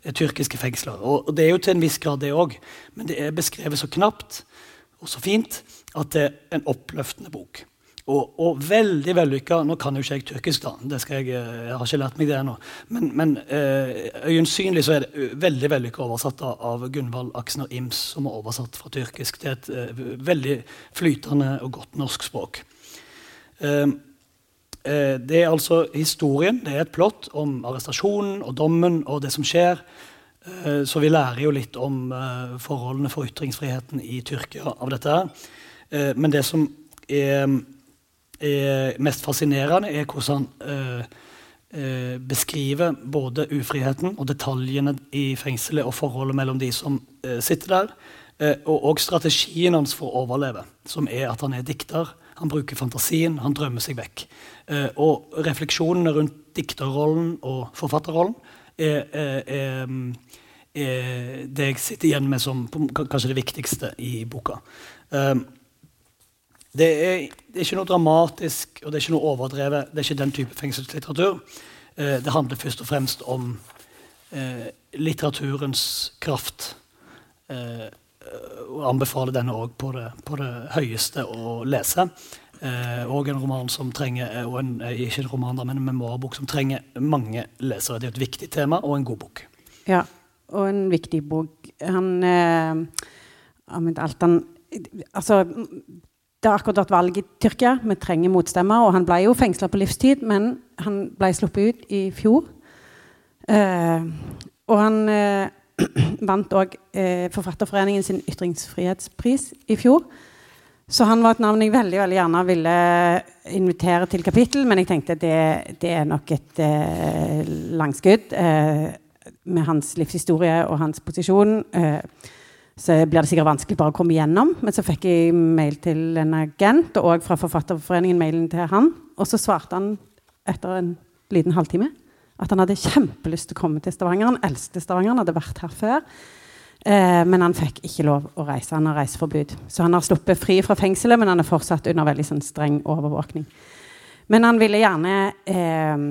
Eh, tyrkiske fengsler. Og, det er jo til en viss grad det òg, men det er beskrevet så knapt og så fint at det er en oppløftende bok. Og, og veldig vellykka Nå kan jo ikke jeg tyrkisk, da. Det jeg, eh, jeg, har ikke lært meg det ennå. Men, men øh, øyensynlig så er det veldig vellykka oversatt av Gunvald Aksner Ims, som er oversatt fra tyrkisk. Er et veldig flytende og godt norsk språk. Uh, det er altså historien, det er et plott om arrestasjonen og dommen og det som skjer. Eh, så vi lærer jo litt om eh, forholdene for ytringsfriheten i Tyrkia av dette. Eh, men det som er, er mest fascinerende, er hvordan han beskriver både ufriheten og detaljene i fengselet og forholdet mellom de som sitter der. Og strategien hans for å overleve, som er at han er dikter. Han bruker fantasien, han drømmer seg vekk. og refleksjonene rundt dikterrollen og forfatterrollen er, er, er, det jeg sitter igjen med som kanskje det viktigste i boka. Um, det, er, det, er, ikke noe dramatisk og det er ikke noe overdrevet. Det er ikke den type fengselslitteratur. Eh, det handler først og fremst om eh, litteraturens kraft. Uh, og anbefaler denne òg på, på, det høyeste å lese. Eh, og en roman som trenger eh, og en, eh, ikke en roman men en memoarbok som trenger mange lesere. Det er et viktig tema og en god bok. Ja, og en viktig bok. Han eh, Ahmed Altan Altså, det har akkurat vært valg i Tyrkia. Vi trenger motstemmer. Og han ble jo fengsla på livstid, men han ble sluppet ut i fjor. Eh, og han eh, [clears throat] vant òg eh, Forfatterforeningen sin ytringsfrihetspris i fjor. Så han var et navn jeg veldig veldig gjerne ville invitere til kapittel, men jeg tenkte det, det er nok et eh, langskudd eh, med hans livshistorie og hans posisjon. Eh, så blir det sikkert vanskelig bare å komme igjennom. Men så fikk jeg mail til en agent, og også fra Forfatterforeningen mailen til han. Og så svarte han etter en liten halvtime at han hadde kjempelyst til å komme til Stavanger. Han elsket Stavanger, han hadde vært her før. Eh, men han fikk ikke lov å reise. Han har reiseforbud. Så han har sluppet fri fra fengselet, men han er fortsatt under veldig sånn, streng overvåkning. Men han ville gjerne eh,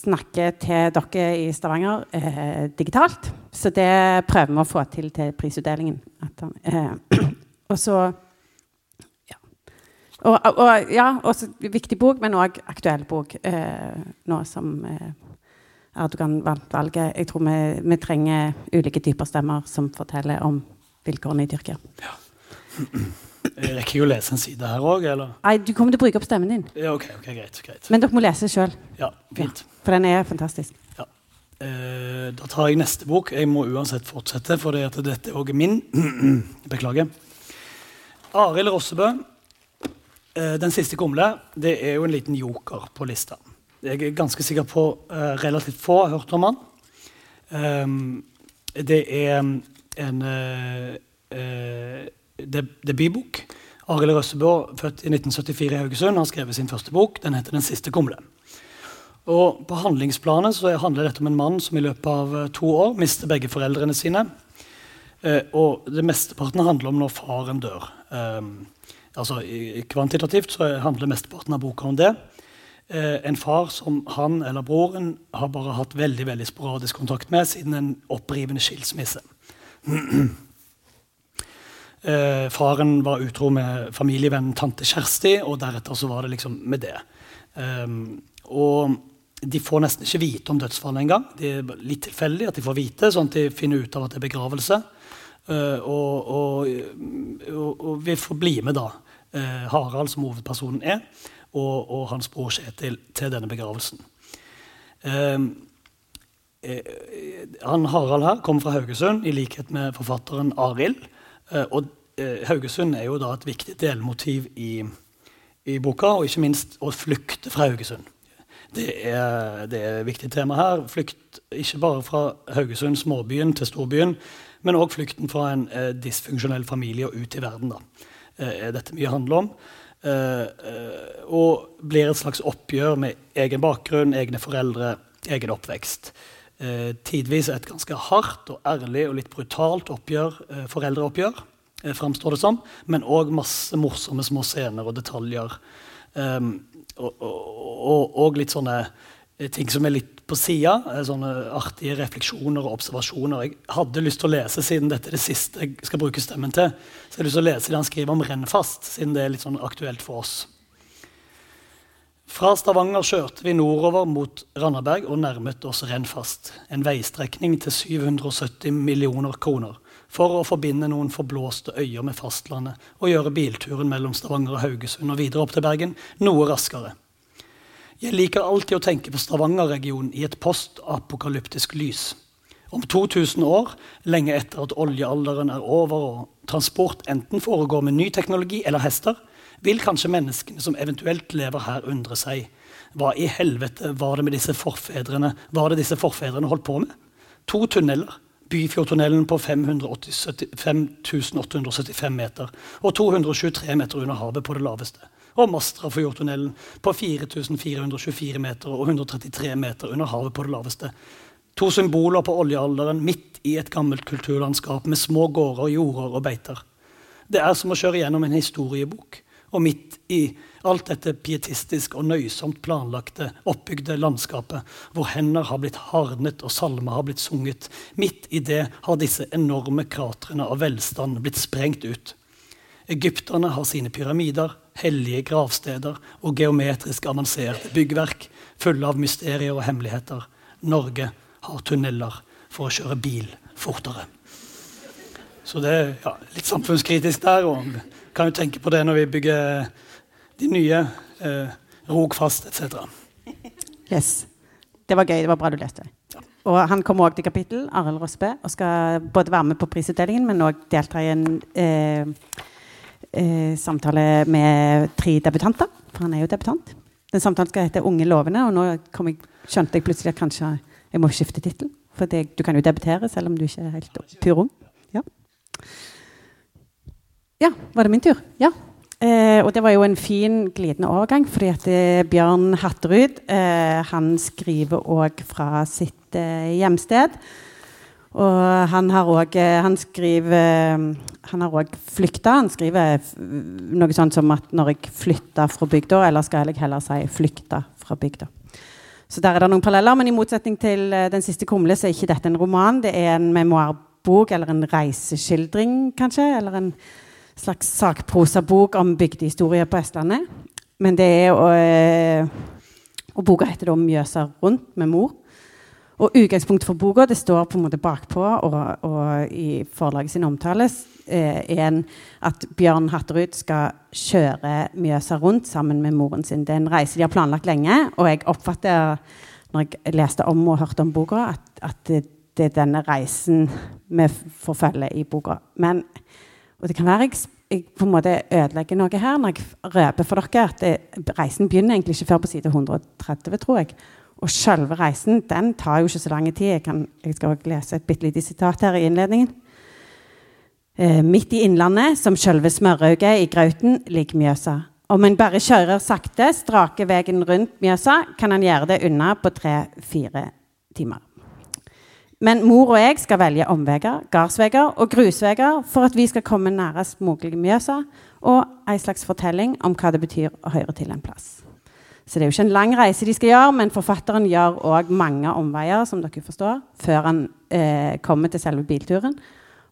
snakke til dere i Stavanger eh, digitalt. Så det prøver vi å få til til prisutdelingen. Han, eh, [clears throat] og så. Og, og, ja, også viktig bok, men òg aktuell bok eh, nå som eh, Erdogan vant valget. Jeg tror vi, vi, trenger ulike typer stemmer som forteller om vilkårene i Tyrkia. Ja. [clears throat] Jeg rekker jo å lese en side her òg, eller? Nei, du kommer til å bruke opp stemmen din. Ja, ok, ok, greit, greit. Men dere må lese sjøl. Ja, fint. Ja, for den er fantastisk. Ja. Eh, da tar jeg neste bok. Jeg må uansett fortsette, for dette òg er min. [clears throat] Beklager. Arild Rossebø, 'Den siste kumle', det er jo en liten joker på lista. Jeg er ganske sikker på uh, relativt få har hørt om han. Um, det er en uh, uh, debutbok. Arild Røssebø, født i 1974 i Haugesund, har skrevet sin første bok. Den heter 'Den siste kumle'. Og På handlingsplanet så handler dette om en mann som i løpet av eh, to år mister begge foreldrene sine. Uh, og det Mesteparten handler om når faren dør. Eh, altså Kvantitativt så handler mesteparten av boka om det. Eh, en far som han eller broren har bare hatt veldig veldig sporadisk kontakt med siden en opprivende skilsmisse. [clears throat] Eh, faren var utro med familievennen tante Kjersti, og deretter så var det liksom med det. Eh, og de får nesten ikke vite om dødsfallet engang. Det er litt tilfeldig at de får vite, sånn at de finner ut av at det er begravelse. Uh, og, og, og, og, vi får bli med da uh, Harald, som hovedpersonen er, og, hans bror Kjetil til denne begravelsen. Um, han Harald her kommer fra Haugesund, i likhet med forfatteren Arild. Eh, og eh, Haugesund er jo da et viktig delmotiv i, i boka, og ikke minst å flykte fra Haugesund. Det er, det er, et viktig tema her. Flykt ikke bare fra Haugesund, småbyen, til storbyen, men òg flukten fra en eh, dysfunksjonell familie og ut i verden. da. Eh, dette mye handler om. Eh, eh, og blir et slags oppgjør med egen bakgrunn, egne foreldre, egen oppvekst eh, tidvis et ganske hardt og ærlig og litt brutalt oppgjør, eh, foreldreoppgjør, eh, framstår det som. Men òg masse morsomme små scener og detaljer. Um, og, og, og, litt sånne ting som er litt på sida. Eh, sånne artige refleksjoner og observasjoner. Jeg hadde lyst til å lese, siden dette er det siste jeg skal bruke stemmen til, så jeg har lyst til å lese det han skriver om Rennfast, siden det er litt sånn aktuelt for oss. Fra Stavanger kjørte vi nordover mot Randaberg og nærmet oss Rennfast. En veistrekning til 770 millioner kroner for å forbinde noen forblåste øyer med fastlandet og gjøre bilturen mellom Stavanger og Haugesund og videre opp til Bergen noe raskere. Jeg liker alltid å tenke på Stavanger-regionen i et postapokalyptisk lys. Om 2000 år, lenge etter at oljealderen er over og transport enten foregår med ny teknologi eller hester, vil kanskje menneskene som eventuelt lever her, undre seg. Hva i helvete var det med disse forfedrene var det disse forfedrene holdt på med? To tunneler. Byfjordtunnelen på 5875 meter og 223 meter under havet på det laveste. Og Mastrafjordtunnelen på 4424 meter og 133 meter under havet på det laveste. To symboler på oljealderen midt i et gammelt kulturlandskap med små gårder, jorder og beiter. Det er som å kjøre gjennom en historiebok. Og midt i alt dette pietistisk og nøysomt planlagte, oppbygde landskapet, hvor hender har blitt hardnet og salmer har blitt sunget, midt i det har disse enorme kratrene av velstand blitt sprengt ut. Egypterne har sine pyramider, hellige gravsteder og geometrisk avanserte byggverk fulle av mysterier og hemmeligheter. Norge har tunneler for å kjøre bil fortere. Så det er ja, litt samfunnskritisk der. og kan jo tenke på det når vi bygger de nye. Eh, Rogfast etc. Yes. Det var gøy. Det var bra du leste. Ja. Og han kommer òg til kapittel, Arild Rospe, og skal både være med på prisutdelingen, men òg delta i en eh, eh, samtale med tre debutanter. For han er jo debutant. Den samtalen skal hete 'Unge lovende', og nå jeg, skjønte jeg plutselig at kanskje jeg må skifte tittel. For det, du kan jo debutere selv om du ikke er helt pur ung. Ja. Ja, var det min tur? Ja. Eh, og det var jo en fin glidende overgang, fordi at eh, Bjørn Hatterud eh, han skriver òg fra sitt eh, hjemsted. Og han har òg Han skriver Han har òg flykta. Han skriver noe sånt som at 'når jeg flytta fra bygda', eller skal jeg heller si 'flykta fra bygda'. Så der er det noen paralleller, men i motsetning til den siste kumle, så er ikke dette en roman. Det er en memoarbok, eller en reiseskildring, kanskje. Eller en slags sakprosabok om bygdehistorie på Østlandet. Men det er og, og boka heter da 'Mjøsa rundt med mor'. Og utgangspunktet for boka det står på en måte bakpå, og, og i forlaget sin omtale eh, er en at Bjørn Hatterud skal kjøre Mjøsa rundt sammen med moren sin. Det er en reise de har planlagt lenge, og jeg oppfatter når jeg leste om og hørte om boka, at, at det, det, er denne reisen vi forfølger i boka. Men og det kan være jeg, jeg på en måte ødelegger noe her når jeg røper for dere at det, reisen begynner egentlig ikke før på side 130, tror jeg. Og selve reisen den tar jo ikke så lang tid. Jeg, kan, jeg skal også lese et bitte lite sitat her i innledningen. Eh, midt i Innlandet, som selve smørauget i grauten, ligger Mjøsa. Om en bare kjører sakte, strake veien rundt Mjøsa, kan en gjøre det unna på tre-fire timer. Men mor og jeg skal velge omveier, gardsveier og grusveier for at vi skal komme nærest mulig Mjøsa, og en slags fortelling om hva det betyr å høre til en plass. Så det er jo ikke en lang reise de skal gjøre, men forfatteren gjør òg mange omveier, som dere forstår, før han eh, kommer til selve bilturen.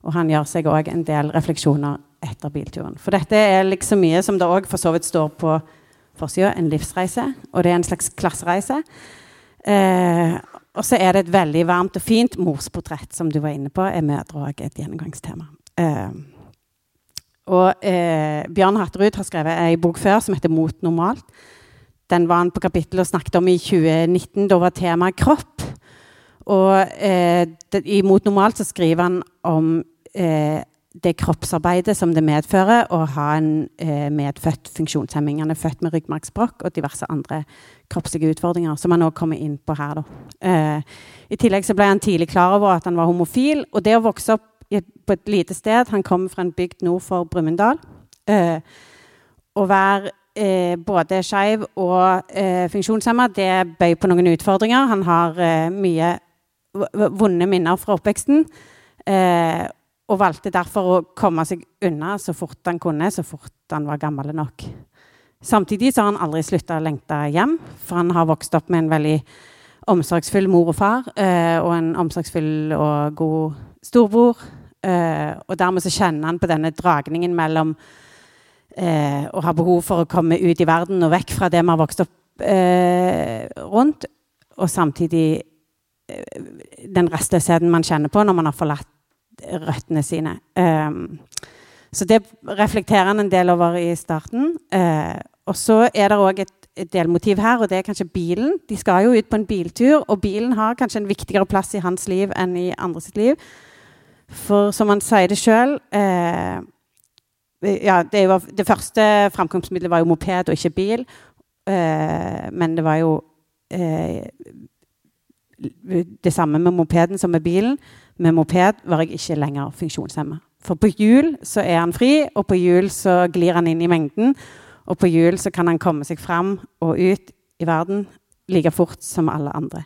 Og han gjør seg òg en del refleksjoner etter bilturen. For dette er liksom mye som det òg for så vidt står på forsida, en livsreise. Og det er en slags klassereise. Eh, og så er det et veldig varmt og fint morsportrett, som du var inne på. Er mødre òg et gjennomgangstema. Eh, og eh, Bjørn Hatterud har skrevet ei bok før som heter 'Mot normalt'. Den var han på kapittelet og snakket om i 2019. Da var temaet kropp. Og eh, det, imot normalt' så skriver han om eh, det kroppsarbeidet som det medfører å ha en eh, medfødt funksjonshemming. Han er født med ryggmargsbrokk og diverse andre kroppslige utfordringer, som han òg kommer inn på her. Eh, I tillegg så ble han tidlig klar over at han var homofil. Og det å vokse opp på et lite sted Han kommer fra en bygd nord for Brumunddal. Eh, å være eh, både skeiv og eh, funksjonshemma, det bøy på noen utfordringer. Han har eh, mye vonde minner fra oppveksten. Eh, og valgte derfor å komme seg unna så fort han kunne, så fort han var gammel nok. Samtidig så har han aldri slutta å lengte hjem, for han har vokst opp med en veldig omsorgsfull mor og far, eh, og en omsorgsfull og god storbror. Eh, og dermed så kjenner han på denne dragningen mellom eh, å ha behov for å komme ut i verden og vekk fra det vi har vokst opp eh, rundt, og samtidig den restløsheten man kjenner på når man har forlatt røttene sine. Um, så det reflekterer han en del over i starten. Uh, og så er det òg et, et, delmotiv her, og det er kanskje bilen. De skal jo ut på en biltur, og bilen har kanskje en viktigere plass i hans liv enn i andre sitt liv. For som han sier det sjøl uh, ja, det, det, første framkomstmiddelet var jo moped og ikke bil. Uh, men det var jo det samme med mopeden som med bilen. Med moped var jeg ikke lenger funksjonshemma. For på hjul så er han fri, og på hjul så glir han inn i mengden. Og på hjul så kan han komme seg fram og ut i verden like fort som alle andre.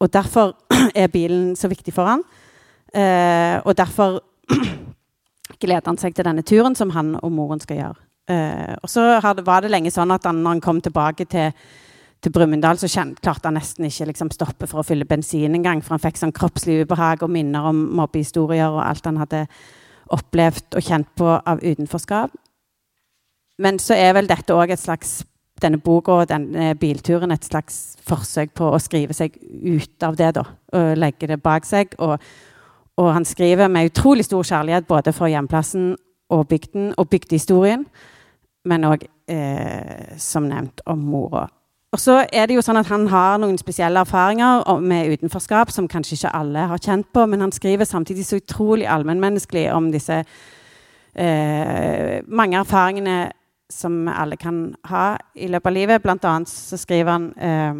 Og derfor [clears throat] er bilen så viktig for han. Eh, og derfor [clears throat] gleder han seg til denne turen som han og moren skal gjøre. Eh, og så var det lenge sånn at han, når han kom tilbake til til Brumunddal, så klarte han nesten ikke liksom, stoppe for å fylle bensin engang. For han fikk sånn kroppslig ubehag og minner om mobbehistorier og alt han hadde opplevd og kjent på av utenforskap. Men så er vel dette òg et slags denne boka og denne bilturen et slags forsøk på å skrive seg ut av det. da, og Legge det bak seg. Og, og han skriver med utrolig stor kjærlighet både for hjemplassen og bygden og bygdehistorien, men òg, eh, som nevnt, om mora og så er det jo sånn at Han har noen spesielle erfaringer med utenforskap som kanskje ikke alle har kjent på, men han skriver samtidig så utrolig allmennmenneskelig om disse eh, mange erfaringene som alle kan ha i løpet av livet. Blant annet så skriver han eh,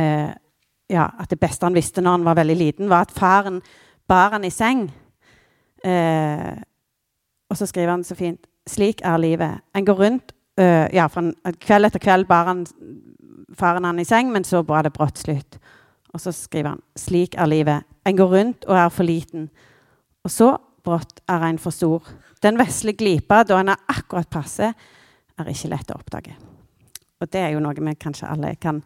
eh, ja, at det beste han visste når han var veldig liten, var at faren bar han i seng. Eh, Og så skriver han så fint Slik er livet. En går rundt øh, ja, fra Kveld etter kveld bar han faren han i seng, men så var det brått slutt. Og så skriver han Slik er livet. En går rundt og er for liten. Og så brått er en for stor. Den vesle glipa da en er akkurat passe, er ikke lett å oppdage. Og det er jo noe vi kanskje alle kan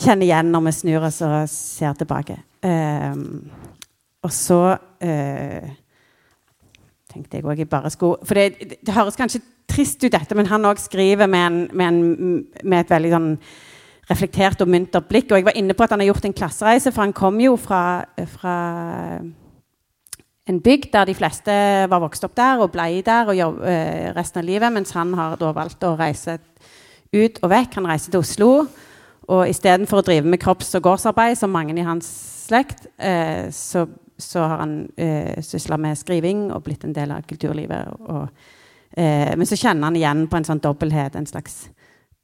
kjenne igjen når vi snur oss og ser tilbake. Um, og så uh, tenkte jeg òg jeg bare skulle For det, det, høres kanskje trist ut, dette, men han òg skriver med, en, med, en, med, et veldig sånn reflektert og muntert blikk. Og jeg var inne på at han har gjort en klassereise, for han kom jo fra, fra en bygd der de fleste var vokst opp der og ble der og jobb, uh, resten av livet, mens han har da valgt å reise ut og vekk. Han reiser til Oslo. Og istedenfor å drive med kropps- og gårdsarbeid, som mange i hans slekt, uh, så, så, har han eh, sysla med skriving og blitt en del av kulturlivet. Og, eh, men så kjenner han igjen på en sånn dobbelthet, en slags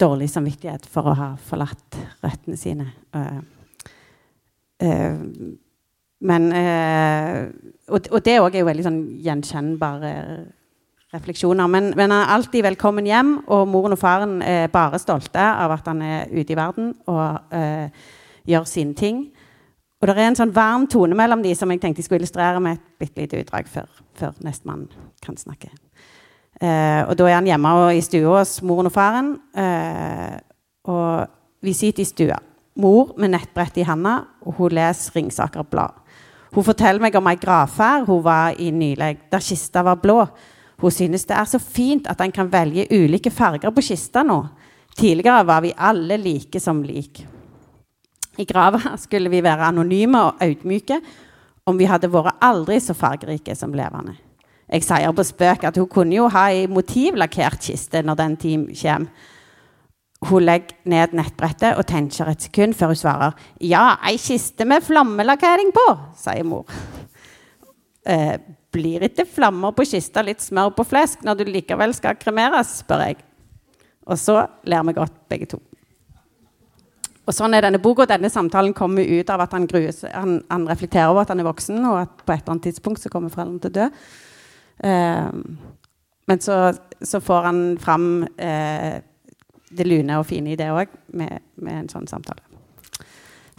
dårlig samvittighet for å ha forlatt røttene sine. Uh, men eh, og, og, det òg er jo veldig sånn gjenkjennbare refleksjoner. Men, men, han er alltid velkommen hjem, og moren og faren er bare stolte av at han er ute i verden og gjør sine ting. Og det er en sånn varm tone mellom de som jeg tenkte jeg skulle illustrere med et bitte lite utdrag før, før nestemann kan snakke. Eh, og da er han hjemme og i stua hos moren og faren. Eh, og vi sitter i stua. Mor med nettbrett i handa, og hun leser Ringsaker Blad. Hun forteller meg om ei gravferd hun var i nylig, der kista var blå. Hun synes det er så fint at en kan velge ulike farger på kista nå. Tidligere var vi alle like som lik. I grava skulle vi være anonyme og audmyke om vi hadde vært aldri så fargerike som levende. Jeg sier på spøk at hun kunne jo ha ei motivlakkert kiste når den tid kommer. Hun legger ned nettbrettet og tenker et sekund før hun svarer. 'Ja, ei kiste med flammelakkering på', sier mor. Eh, 'Blir ikke flammer på kista litt smør på flesk når du likevel skal kremeres?' spør jeg. Og så ler vi godt, begge to. Og sånn er denne boka. Denne samtalen kommer ut av at han, grues, han, han, reflekterer over at han er voksen, og at på et eller annet tidspunkt så kommer foreldrene til å dø. Eh, men så, så, får han fram eh, det lune og fine i det òg, med, med, en sånn samtale.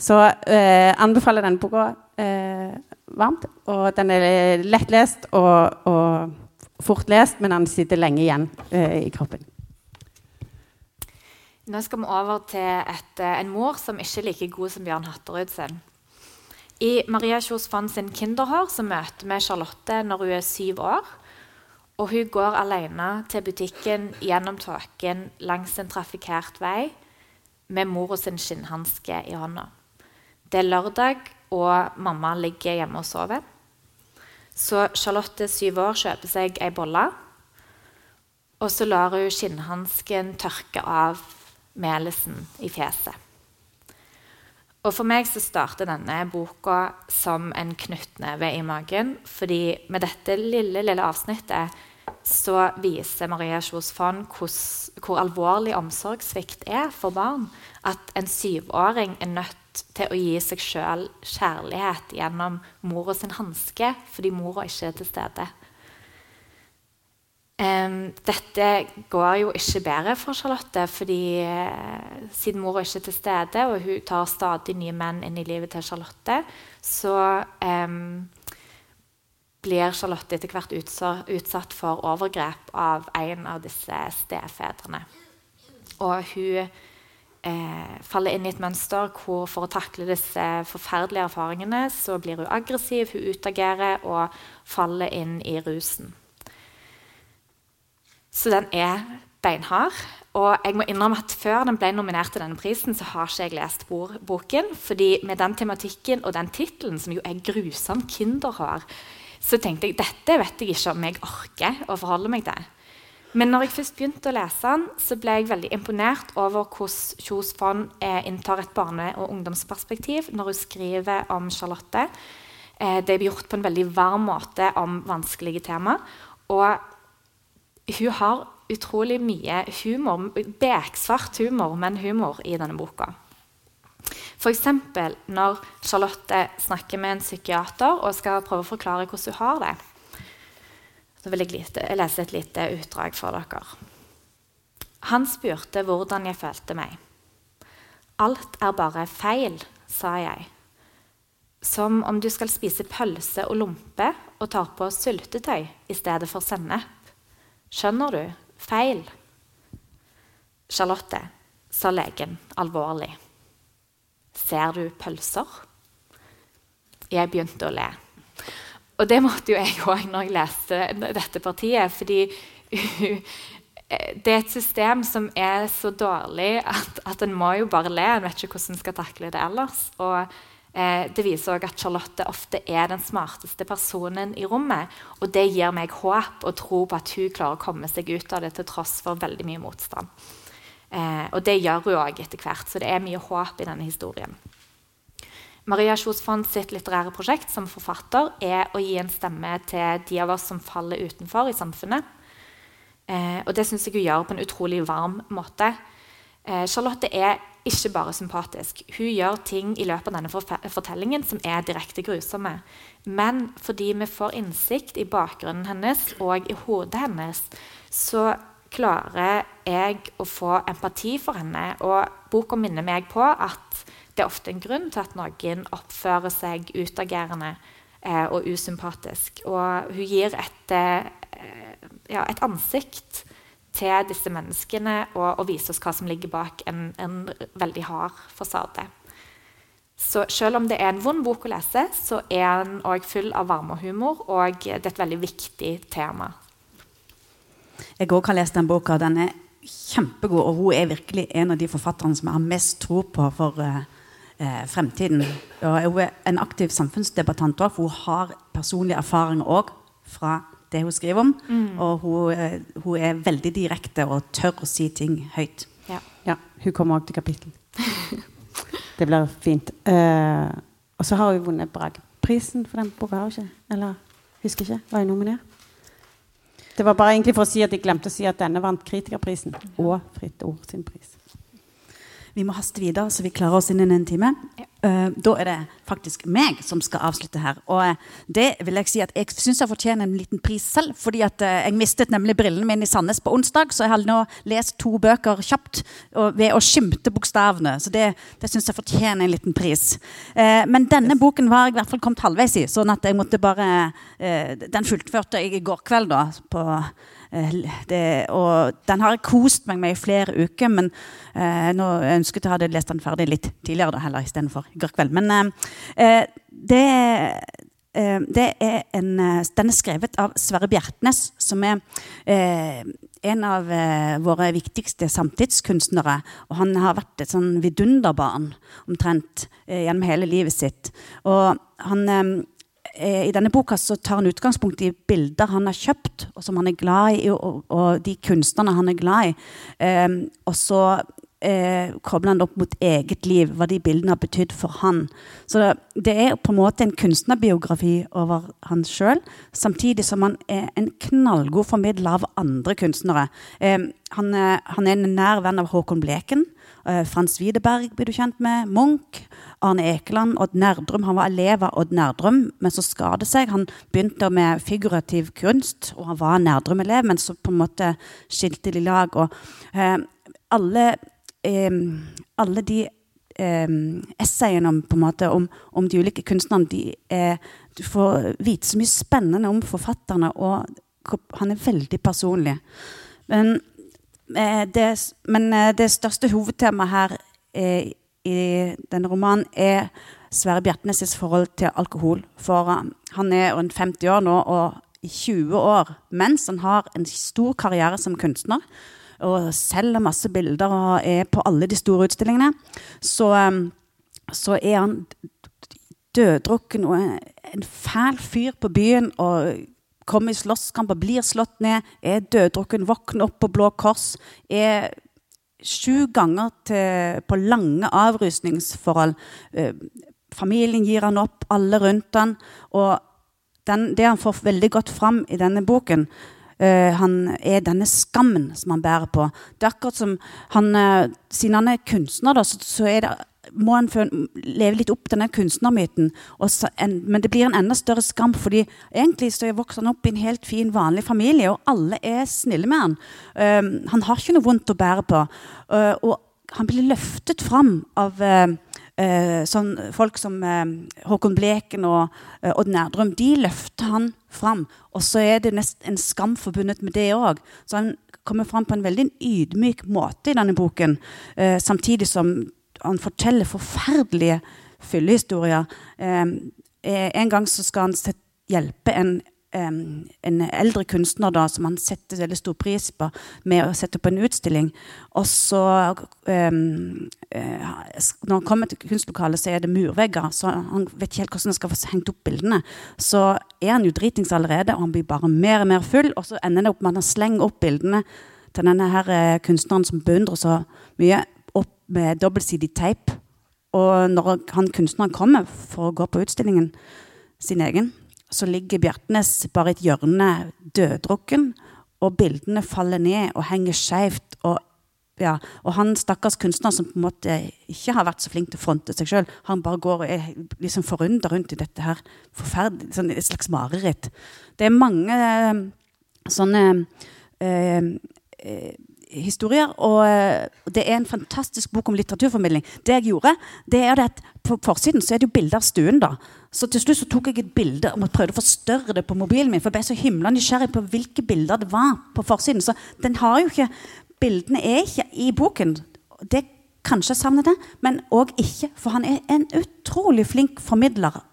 Så eh, anbefaler denne boka eh, varmt. Og den er lettlest og, og fort lest, men den sitter lenge igjen eh, i kroppen. Nå skal vi over til et, eh, en mor som ikke er like god som Bjørn Hatterud sin. I Maria Kjos Fond sin Kinderhår så møter vi Charlotte når hun er syv år. Og hun går alene til butikken gjennom tåken langs en trafikkert vei med mora sin skinnhanske i hånda. Det er lørdag, og mamma ligger hjemme og sover. Så Charlotte, syv år, kjøper seg ei bolle. Og så lar hun skinnhansken tørke av melesen i fjeset. Og For meg så starter denne boka som en knyttneve i magen. fordi med dette lille, lille avsnittet så viser Maria Kjos Fond hvor alvorlig omsorgssvikt er for barn. At en syvåring er nødt til å gi seg sjøl kjærlighet gjennom mora sin hanske fordi mora ikke er til stede. Um, dette går jo ikke bedre for Charlotte, fordi uh, siden mora ikke er til stede, og hun tar stadig nye menn inn i livet til Charlotte, så um, blir Charlotte etter hvert utsatt for overgrep av en av disse stefedrene. Og hun eh, faller inn i et mønster hvor for å takle disse forferdelige erfaringene så blir hun aggressiv, hun utagerer og faller inn i rusen. Så den er beinhard. Og jeg må innrømme at Før den ble nominert til denne prisen, så har ikke jeg lest boken. fordi med den tematikken og den tittelen, som jo er grusom kinderhår, så tenkte jeg dette vet jeg ikke om jeg orker å forholde meg til. Men når jeg først begynte å lese den, så ble jeg veldig imponert over hvordan Kjos Fond eh, inntar et barne- og ungdomsperspektiv når hun skriver om Charlotte. Eh, det blir gjort på en veldig varm måte om vanskelige tema. Og hun har utrolig mye humor, beksvart humor, men humor i denne boka. F.eks. når Charlotte snakker med en psykiater og skal prøve å forklare hvordan hun har det. Så vil jeg lese et lite utdrag for dere. Han spurte hvordan jeg følte meg. Alt er bare feil, sa jeg. Som om du skal spise pølse og lompe og tar på syltetøy i stedet for sennep. Skjønner du? Feil. Charlotte, sa legen alvorlig. Ser du pølser? Jeg begynte å le. Og det måtte jo jeg òg når jeg leste dette partiet. Fordi det er et system som er så dårlig at, at en må jo bare le. En vet ikke hvordan en skal takle det ellers. Og det viser òg at Charlotte ofte er den smarteste personen i rommet. Og det gir meg håp og tro på at hun klarer å komme seg ut av det til tross for veldig mye motstand. Eh, og det gjør hun òg etter hvert, så det er mye håp i denne historien. Maria Kjos Fond sitt litterære prosjekt som forfatter er å gi en stemme til de av oss som faller utenfor i samfunnet. Eh, og det syns jeg hun gjør på en utrolig varm måte. Eh, Charlotte er ikke bare sympatisk. Hun gjør ting i løpet av denne fortellingen som er direkte grusomme. Men fordi vi får innsikt i bakgrunnen hennes og i hodet hennes, så klarer jeg å få empati for henne. Og boka minner meg på at det er ofte en grunn til at noen oppfører seg utagerende eh, og usympatisk. Og hun gir et, eh, ja, et ansikt til disse menneskene og, og, vise oss hva som ligger bak en, en veldig hard fasade. Så selv om det er en vond bok å lese, så er den òg full av varme og humor, og det er et veldig viktig tema jeg òg har lest den boka. Den er kjempegod, og hun er virkelig en av de forfatterne som jeg har mest tro på for uh, uh, fremtiden. Og hun er en aktiv samfunnsdebattant òg, for hun har personlige erfaringer òg fra det hun skriver om. Mm. Og hun, uh, hun, er veldig direkte og tør å si ting høyt. Ja, ja hun kommer òg til kapittel. [laughs] det blir fint. og så har hun vunnet Brageprisen for den boka, har hun ikke? Eller husker ikke? Var hun nominert? Det var bare egentlig for å si at jeg glemte å si at denne vant Kritikerprisen og Fritt Ord sin pris. Vi må haste videre, så vi klarer oss innen en time. Ja. Uh, da er det faktisk meg som skal avslutte her. Og uh, det vil jeg si at jeg syns jeg fortjener en liten pris selv. Fordi at uh, jeg mistet nemlig brillene mine i Sandnes på onsdag, så jeg har nå lest to bøker kjapt ved å skimte bokstavene. Så det, det syns jeg fortjener en liten pris. men denne boken var jeg i hvert fall kommet halvveis i, sånn at jeg måtte bare Den fullførte jeg i går kveld, da. på Eh, det, og den har jeg kost meg med i flere uker, men eh, nå ønsket jeg hadde lest den ferdig litt tidligere da, heller istedenfor i går kveld. Men eh, eh det, eh, det, er en, eh, den er skrevet av Sverre Bjertnæs, som er en av våre viktigste samtidskunstnere. Og han har vært et sånn vidunderbarn omtrent gjennom hele livet sitt. Og han Eh, I denne boka så tar han utgangspunkt i bilder han har kjøpt, og som han er glad i, og, og de kunstnerne han er glad i. Eh, og så eh, kobler han det opp mot eget liv, hva de bildene har betydd for han. Så det, det er på en måte en kunstnerbiografi over han sjøl, samtidig som han er en knallgod formidler av andre kunstnere. Eh, han, han, er en nær venn av Håkon Bleken. Eh, Frans Widerberg blir du kjent med. Munch. Arne Ekeland. Odd Nerdrum. Han var elev av Odd Nerdrum, men så skadet seg. Han begynte med figurativ kunst, og han var Nerdrum-elev, men så på en måte skilte de lag. Og eh, alle, eh, alle de eh, essayene om, måte, om, om, de ulike kunstnerne de er, Du får vite så mye spennende om forfatterne, og han er veldig personlig. Men det, men eh, det største hovedtemaet her eh, i denne romanen er Sverre Bjertnæs' forhold til alkohol. For han er rundt 50 år nå, og i 20 år mens han har en stor karriere som kunstner og selger masse bilder og er på alle de store utstillingene, så, så er han døddrukken og en fæl fyr på byen og kommer i slåsskamper, blir slått ned, er døddrukken, våkner opp på Blå Kors. Er sju ganger til, på lange avrusningsforhold. Eh, familien gir han opp, alle rundt han. Og den, det han får veldig godt fram i denne boken, uh, han er denne skammen som han bærer på. Det er akkurat som han, uh, Siden han er kunstner, da, så, så, er det må en leve litt opp denne kunstnermyten. Men det blir en enda større skam, fordi egentlig så vokser han opp i en helt fin, vanlig familie, og alle er snille med han. Um, han har ikke noe vondt å bære på. Uh, og han blir løftet fram av uh, uh, sånn folk som Håkon Bleken og Odd Nærdrum. De løfter han fram, og så er det nest en skam forbundet med det òg. Så han kommer fram på en veldig ydmyk måte i denne boken, samtidig som han forteller forferdelige fyllehistorier. Eh, en gang så skal han sette, hjelpe en, eh, en eldre kunstner da, som han setter veldig stor pris på, med å sette opp en utstilling. Og så eh, Når han kommer til kunstlokalet, så er det murvegger. Så han vet ikke helt hvordan han skal få hengt opp bildene. Så er han jo dritings allerede, og han blir bare mer og mer full. Og så ender det opp med at han slenger opp bildene til denne her eh, kunstneren som beundrer så mye, opp med dobbeltsidig teip. Og når han kunstneren kommer for å gå på utstillingen sin egen, så ligger Bjartnes bare i et hjørne døddrukken, og bildene faller ned og henger skeivt. Og, ja, og han stakkars kunstner som på en måte ikke har vært så flink til å fronte seg sjøl, han bare går og er liksom forundra rundt i dette her forferdelig, sånn et slags mareritt. Det er mange eh, sånne eh, eh, historier. Og eh, det er en fantastisk bok om litteraturformidling. Det jeg gjorde, det er at på forsiden så er det jo bilde av stuen. da. Så til slutt så tok jeg et bilde og prøvde å forstørre det på mobilen min. For jeg ble så himla nysgjerrig på hvilke bilder det var på forsiden. Så den har jo ikke Bildene er ikke i boken. Det kanskje savner det, men òg ikke. For han er en utrolig flink formidler.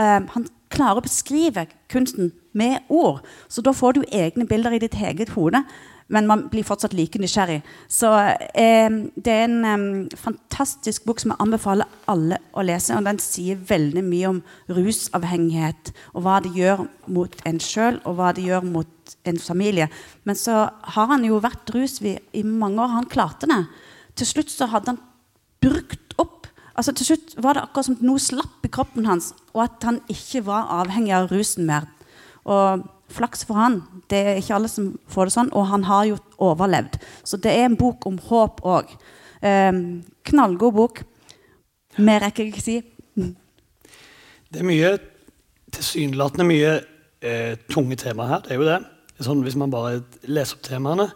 Eh, han klarer å beskrive kunsten med ord. Så da får du egne bilder i ditt eget hode men man blir fortsatt like nysgjerrig. Så eh, det er en eh, fantastisk bok som jeg anbefaler alle å lese. Og den sier veldig mye om rusavhengighet, og hva det gjør mot en sjøl, og hva det gjør mot en familie. Men så har han jo vært rusfri i mange år. Han klarte det. Til slutt så hadde han brukt opp altså Til slutt var det akkurat som noe slapp i kroppen hans, og at han ikke var avhengig av rusen mer. Og flaks for han. Det er ikke alle som får det sånn, og han har jo overlevd. Så det er en bok om håp òg. Eh, knallgod bok. Mer rekker jeg ikke si. Det er mye tilsynelatende mye eh, tunge temaer her. Det er jo det. Sånn hvis man bare leser opp temaene.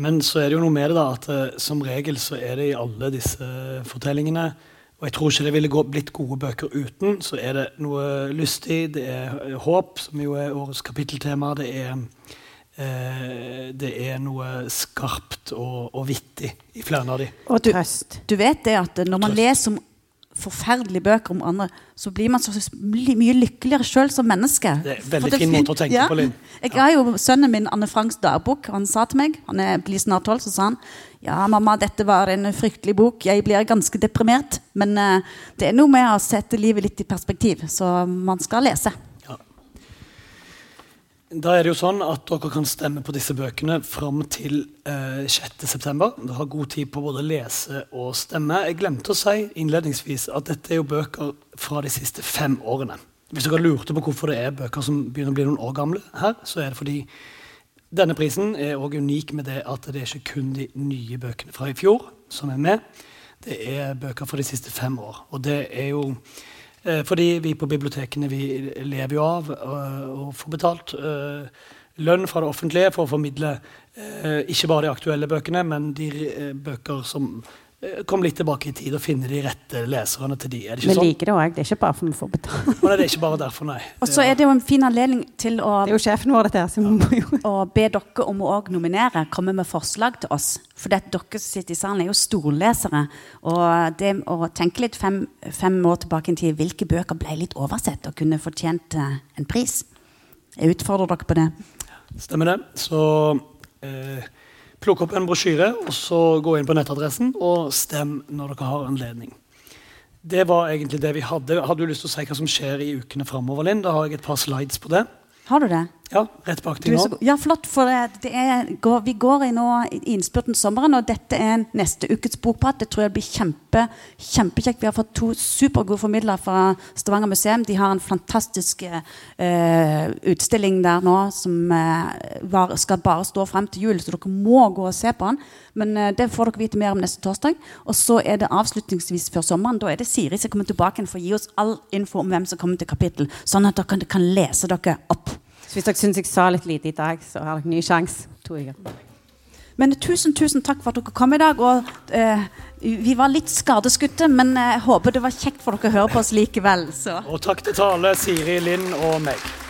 Men så er det jo noe med det da, at eh, som regel så er det i alle disse fortellingene Og jeg tror ikke det ville gå, blitt gode bøker uten. Så er det noe lystig, det er eh, håp, som jo er årets kapitteltema. Det er, eh, det er noe skarpt og, og vittig i flere av de. Og du, du vet det at når man Trøst. leser om forferdelige bøker om andre, så blir man så my- mye lykkeligere sjøl som menneske. Det er veldig fin måte å tenke på, Linn. Jeg ga jo sønnen min Anne Franks dagbok. Han sa til meg Han er, blir snart tolv, så sa han Ja, mamma, dette var en fryktelig bok. Jeg blir ganske deprimert. Men uh, det er noe med å sette livet litt i perspektiv. Så man skal lese. Da er det jo sånn at Dere kan stemme på disse bøkene fram til eh, 6.9. Dere har god tid på både å lese og stemme. Jeg glemte å si innledningsvis at dette er jo bøker fra de siste fem årene. Hvis dere lurte på hvorfor det er bøker som begynner å bli noen år gamle her, så er det fordi denne prisen er også unik med det at det er ikke kun de nye bøkene fra i fjor som er med. Det er bøker fra de siste fem år. Og det er jo fordi vi på bibliotekene vi lever jo av å og får betalt øh, lønn fra det offentlige for å formidle ikke bare de aktuelle bøkene, men de bøker som kom litt tilbake i tid, og finne de rette leserne til de. Er det Vi ikke sånn? liker det òg. Det er ikke bare for vi får betalt. Men det er ikke bare derfor, nei. Og så er det jo en fin anledning til å Det er jo sjefen vår, dette her. Så vi må jo Å be dere om å også nominere, komme med forslag til oss. For det at dere som sitter i salen, er jo storlesere. Og det å tenke litt fem, fem år tilbake i tid, hvilke bøker ble litt oversett og kunne fortjent eh, en pris? Jeg utfordrer dere på det. Stemmer det. Så eh, plukk opp en brosjyre, og så gå inn på nettadressen og stem når dere har anledning. Det var egentlig det vi hadde. Hadde du lyst til å si hva som skjer i ukene framover, Linn? Da har jeg et par slides på det. Har du det? Ja, rett bak så nå. Ja, flott. For det, er, går, vi går i nå i innspurten sommeren, og dette er neste ukes bokprat. Det tror jeg blir kjempe, kjempekjekt. Vi har fått to supergode formidlere fra Stavanger museum. De har en fantastisk uh, utstilling der nå som uh, var, skal bare stå frem til jul, så dere må gå og se på den. Men uh, det får dere vite mer om neste torsdag. Og så er det avslutningsvis før sommeren. Da er det Siri som kommer tilbake for å gi oss all info om hvem som kommer til kapittel, sånn at dere kan lese dere opp. Så hvis dere syns jeg sa litt lite i dag, så har dere ny sjanse. Men tusen, tusen takk for at dere kom i dag. Og eh, vi var litt skadeskutte, men jeg håper det var kjekt for dere å høre på oss likevel. Så. Og takk til Tale, Siri, Linn og meg.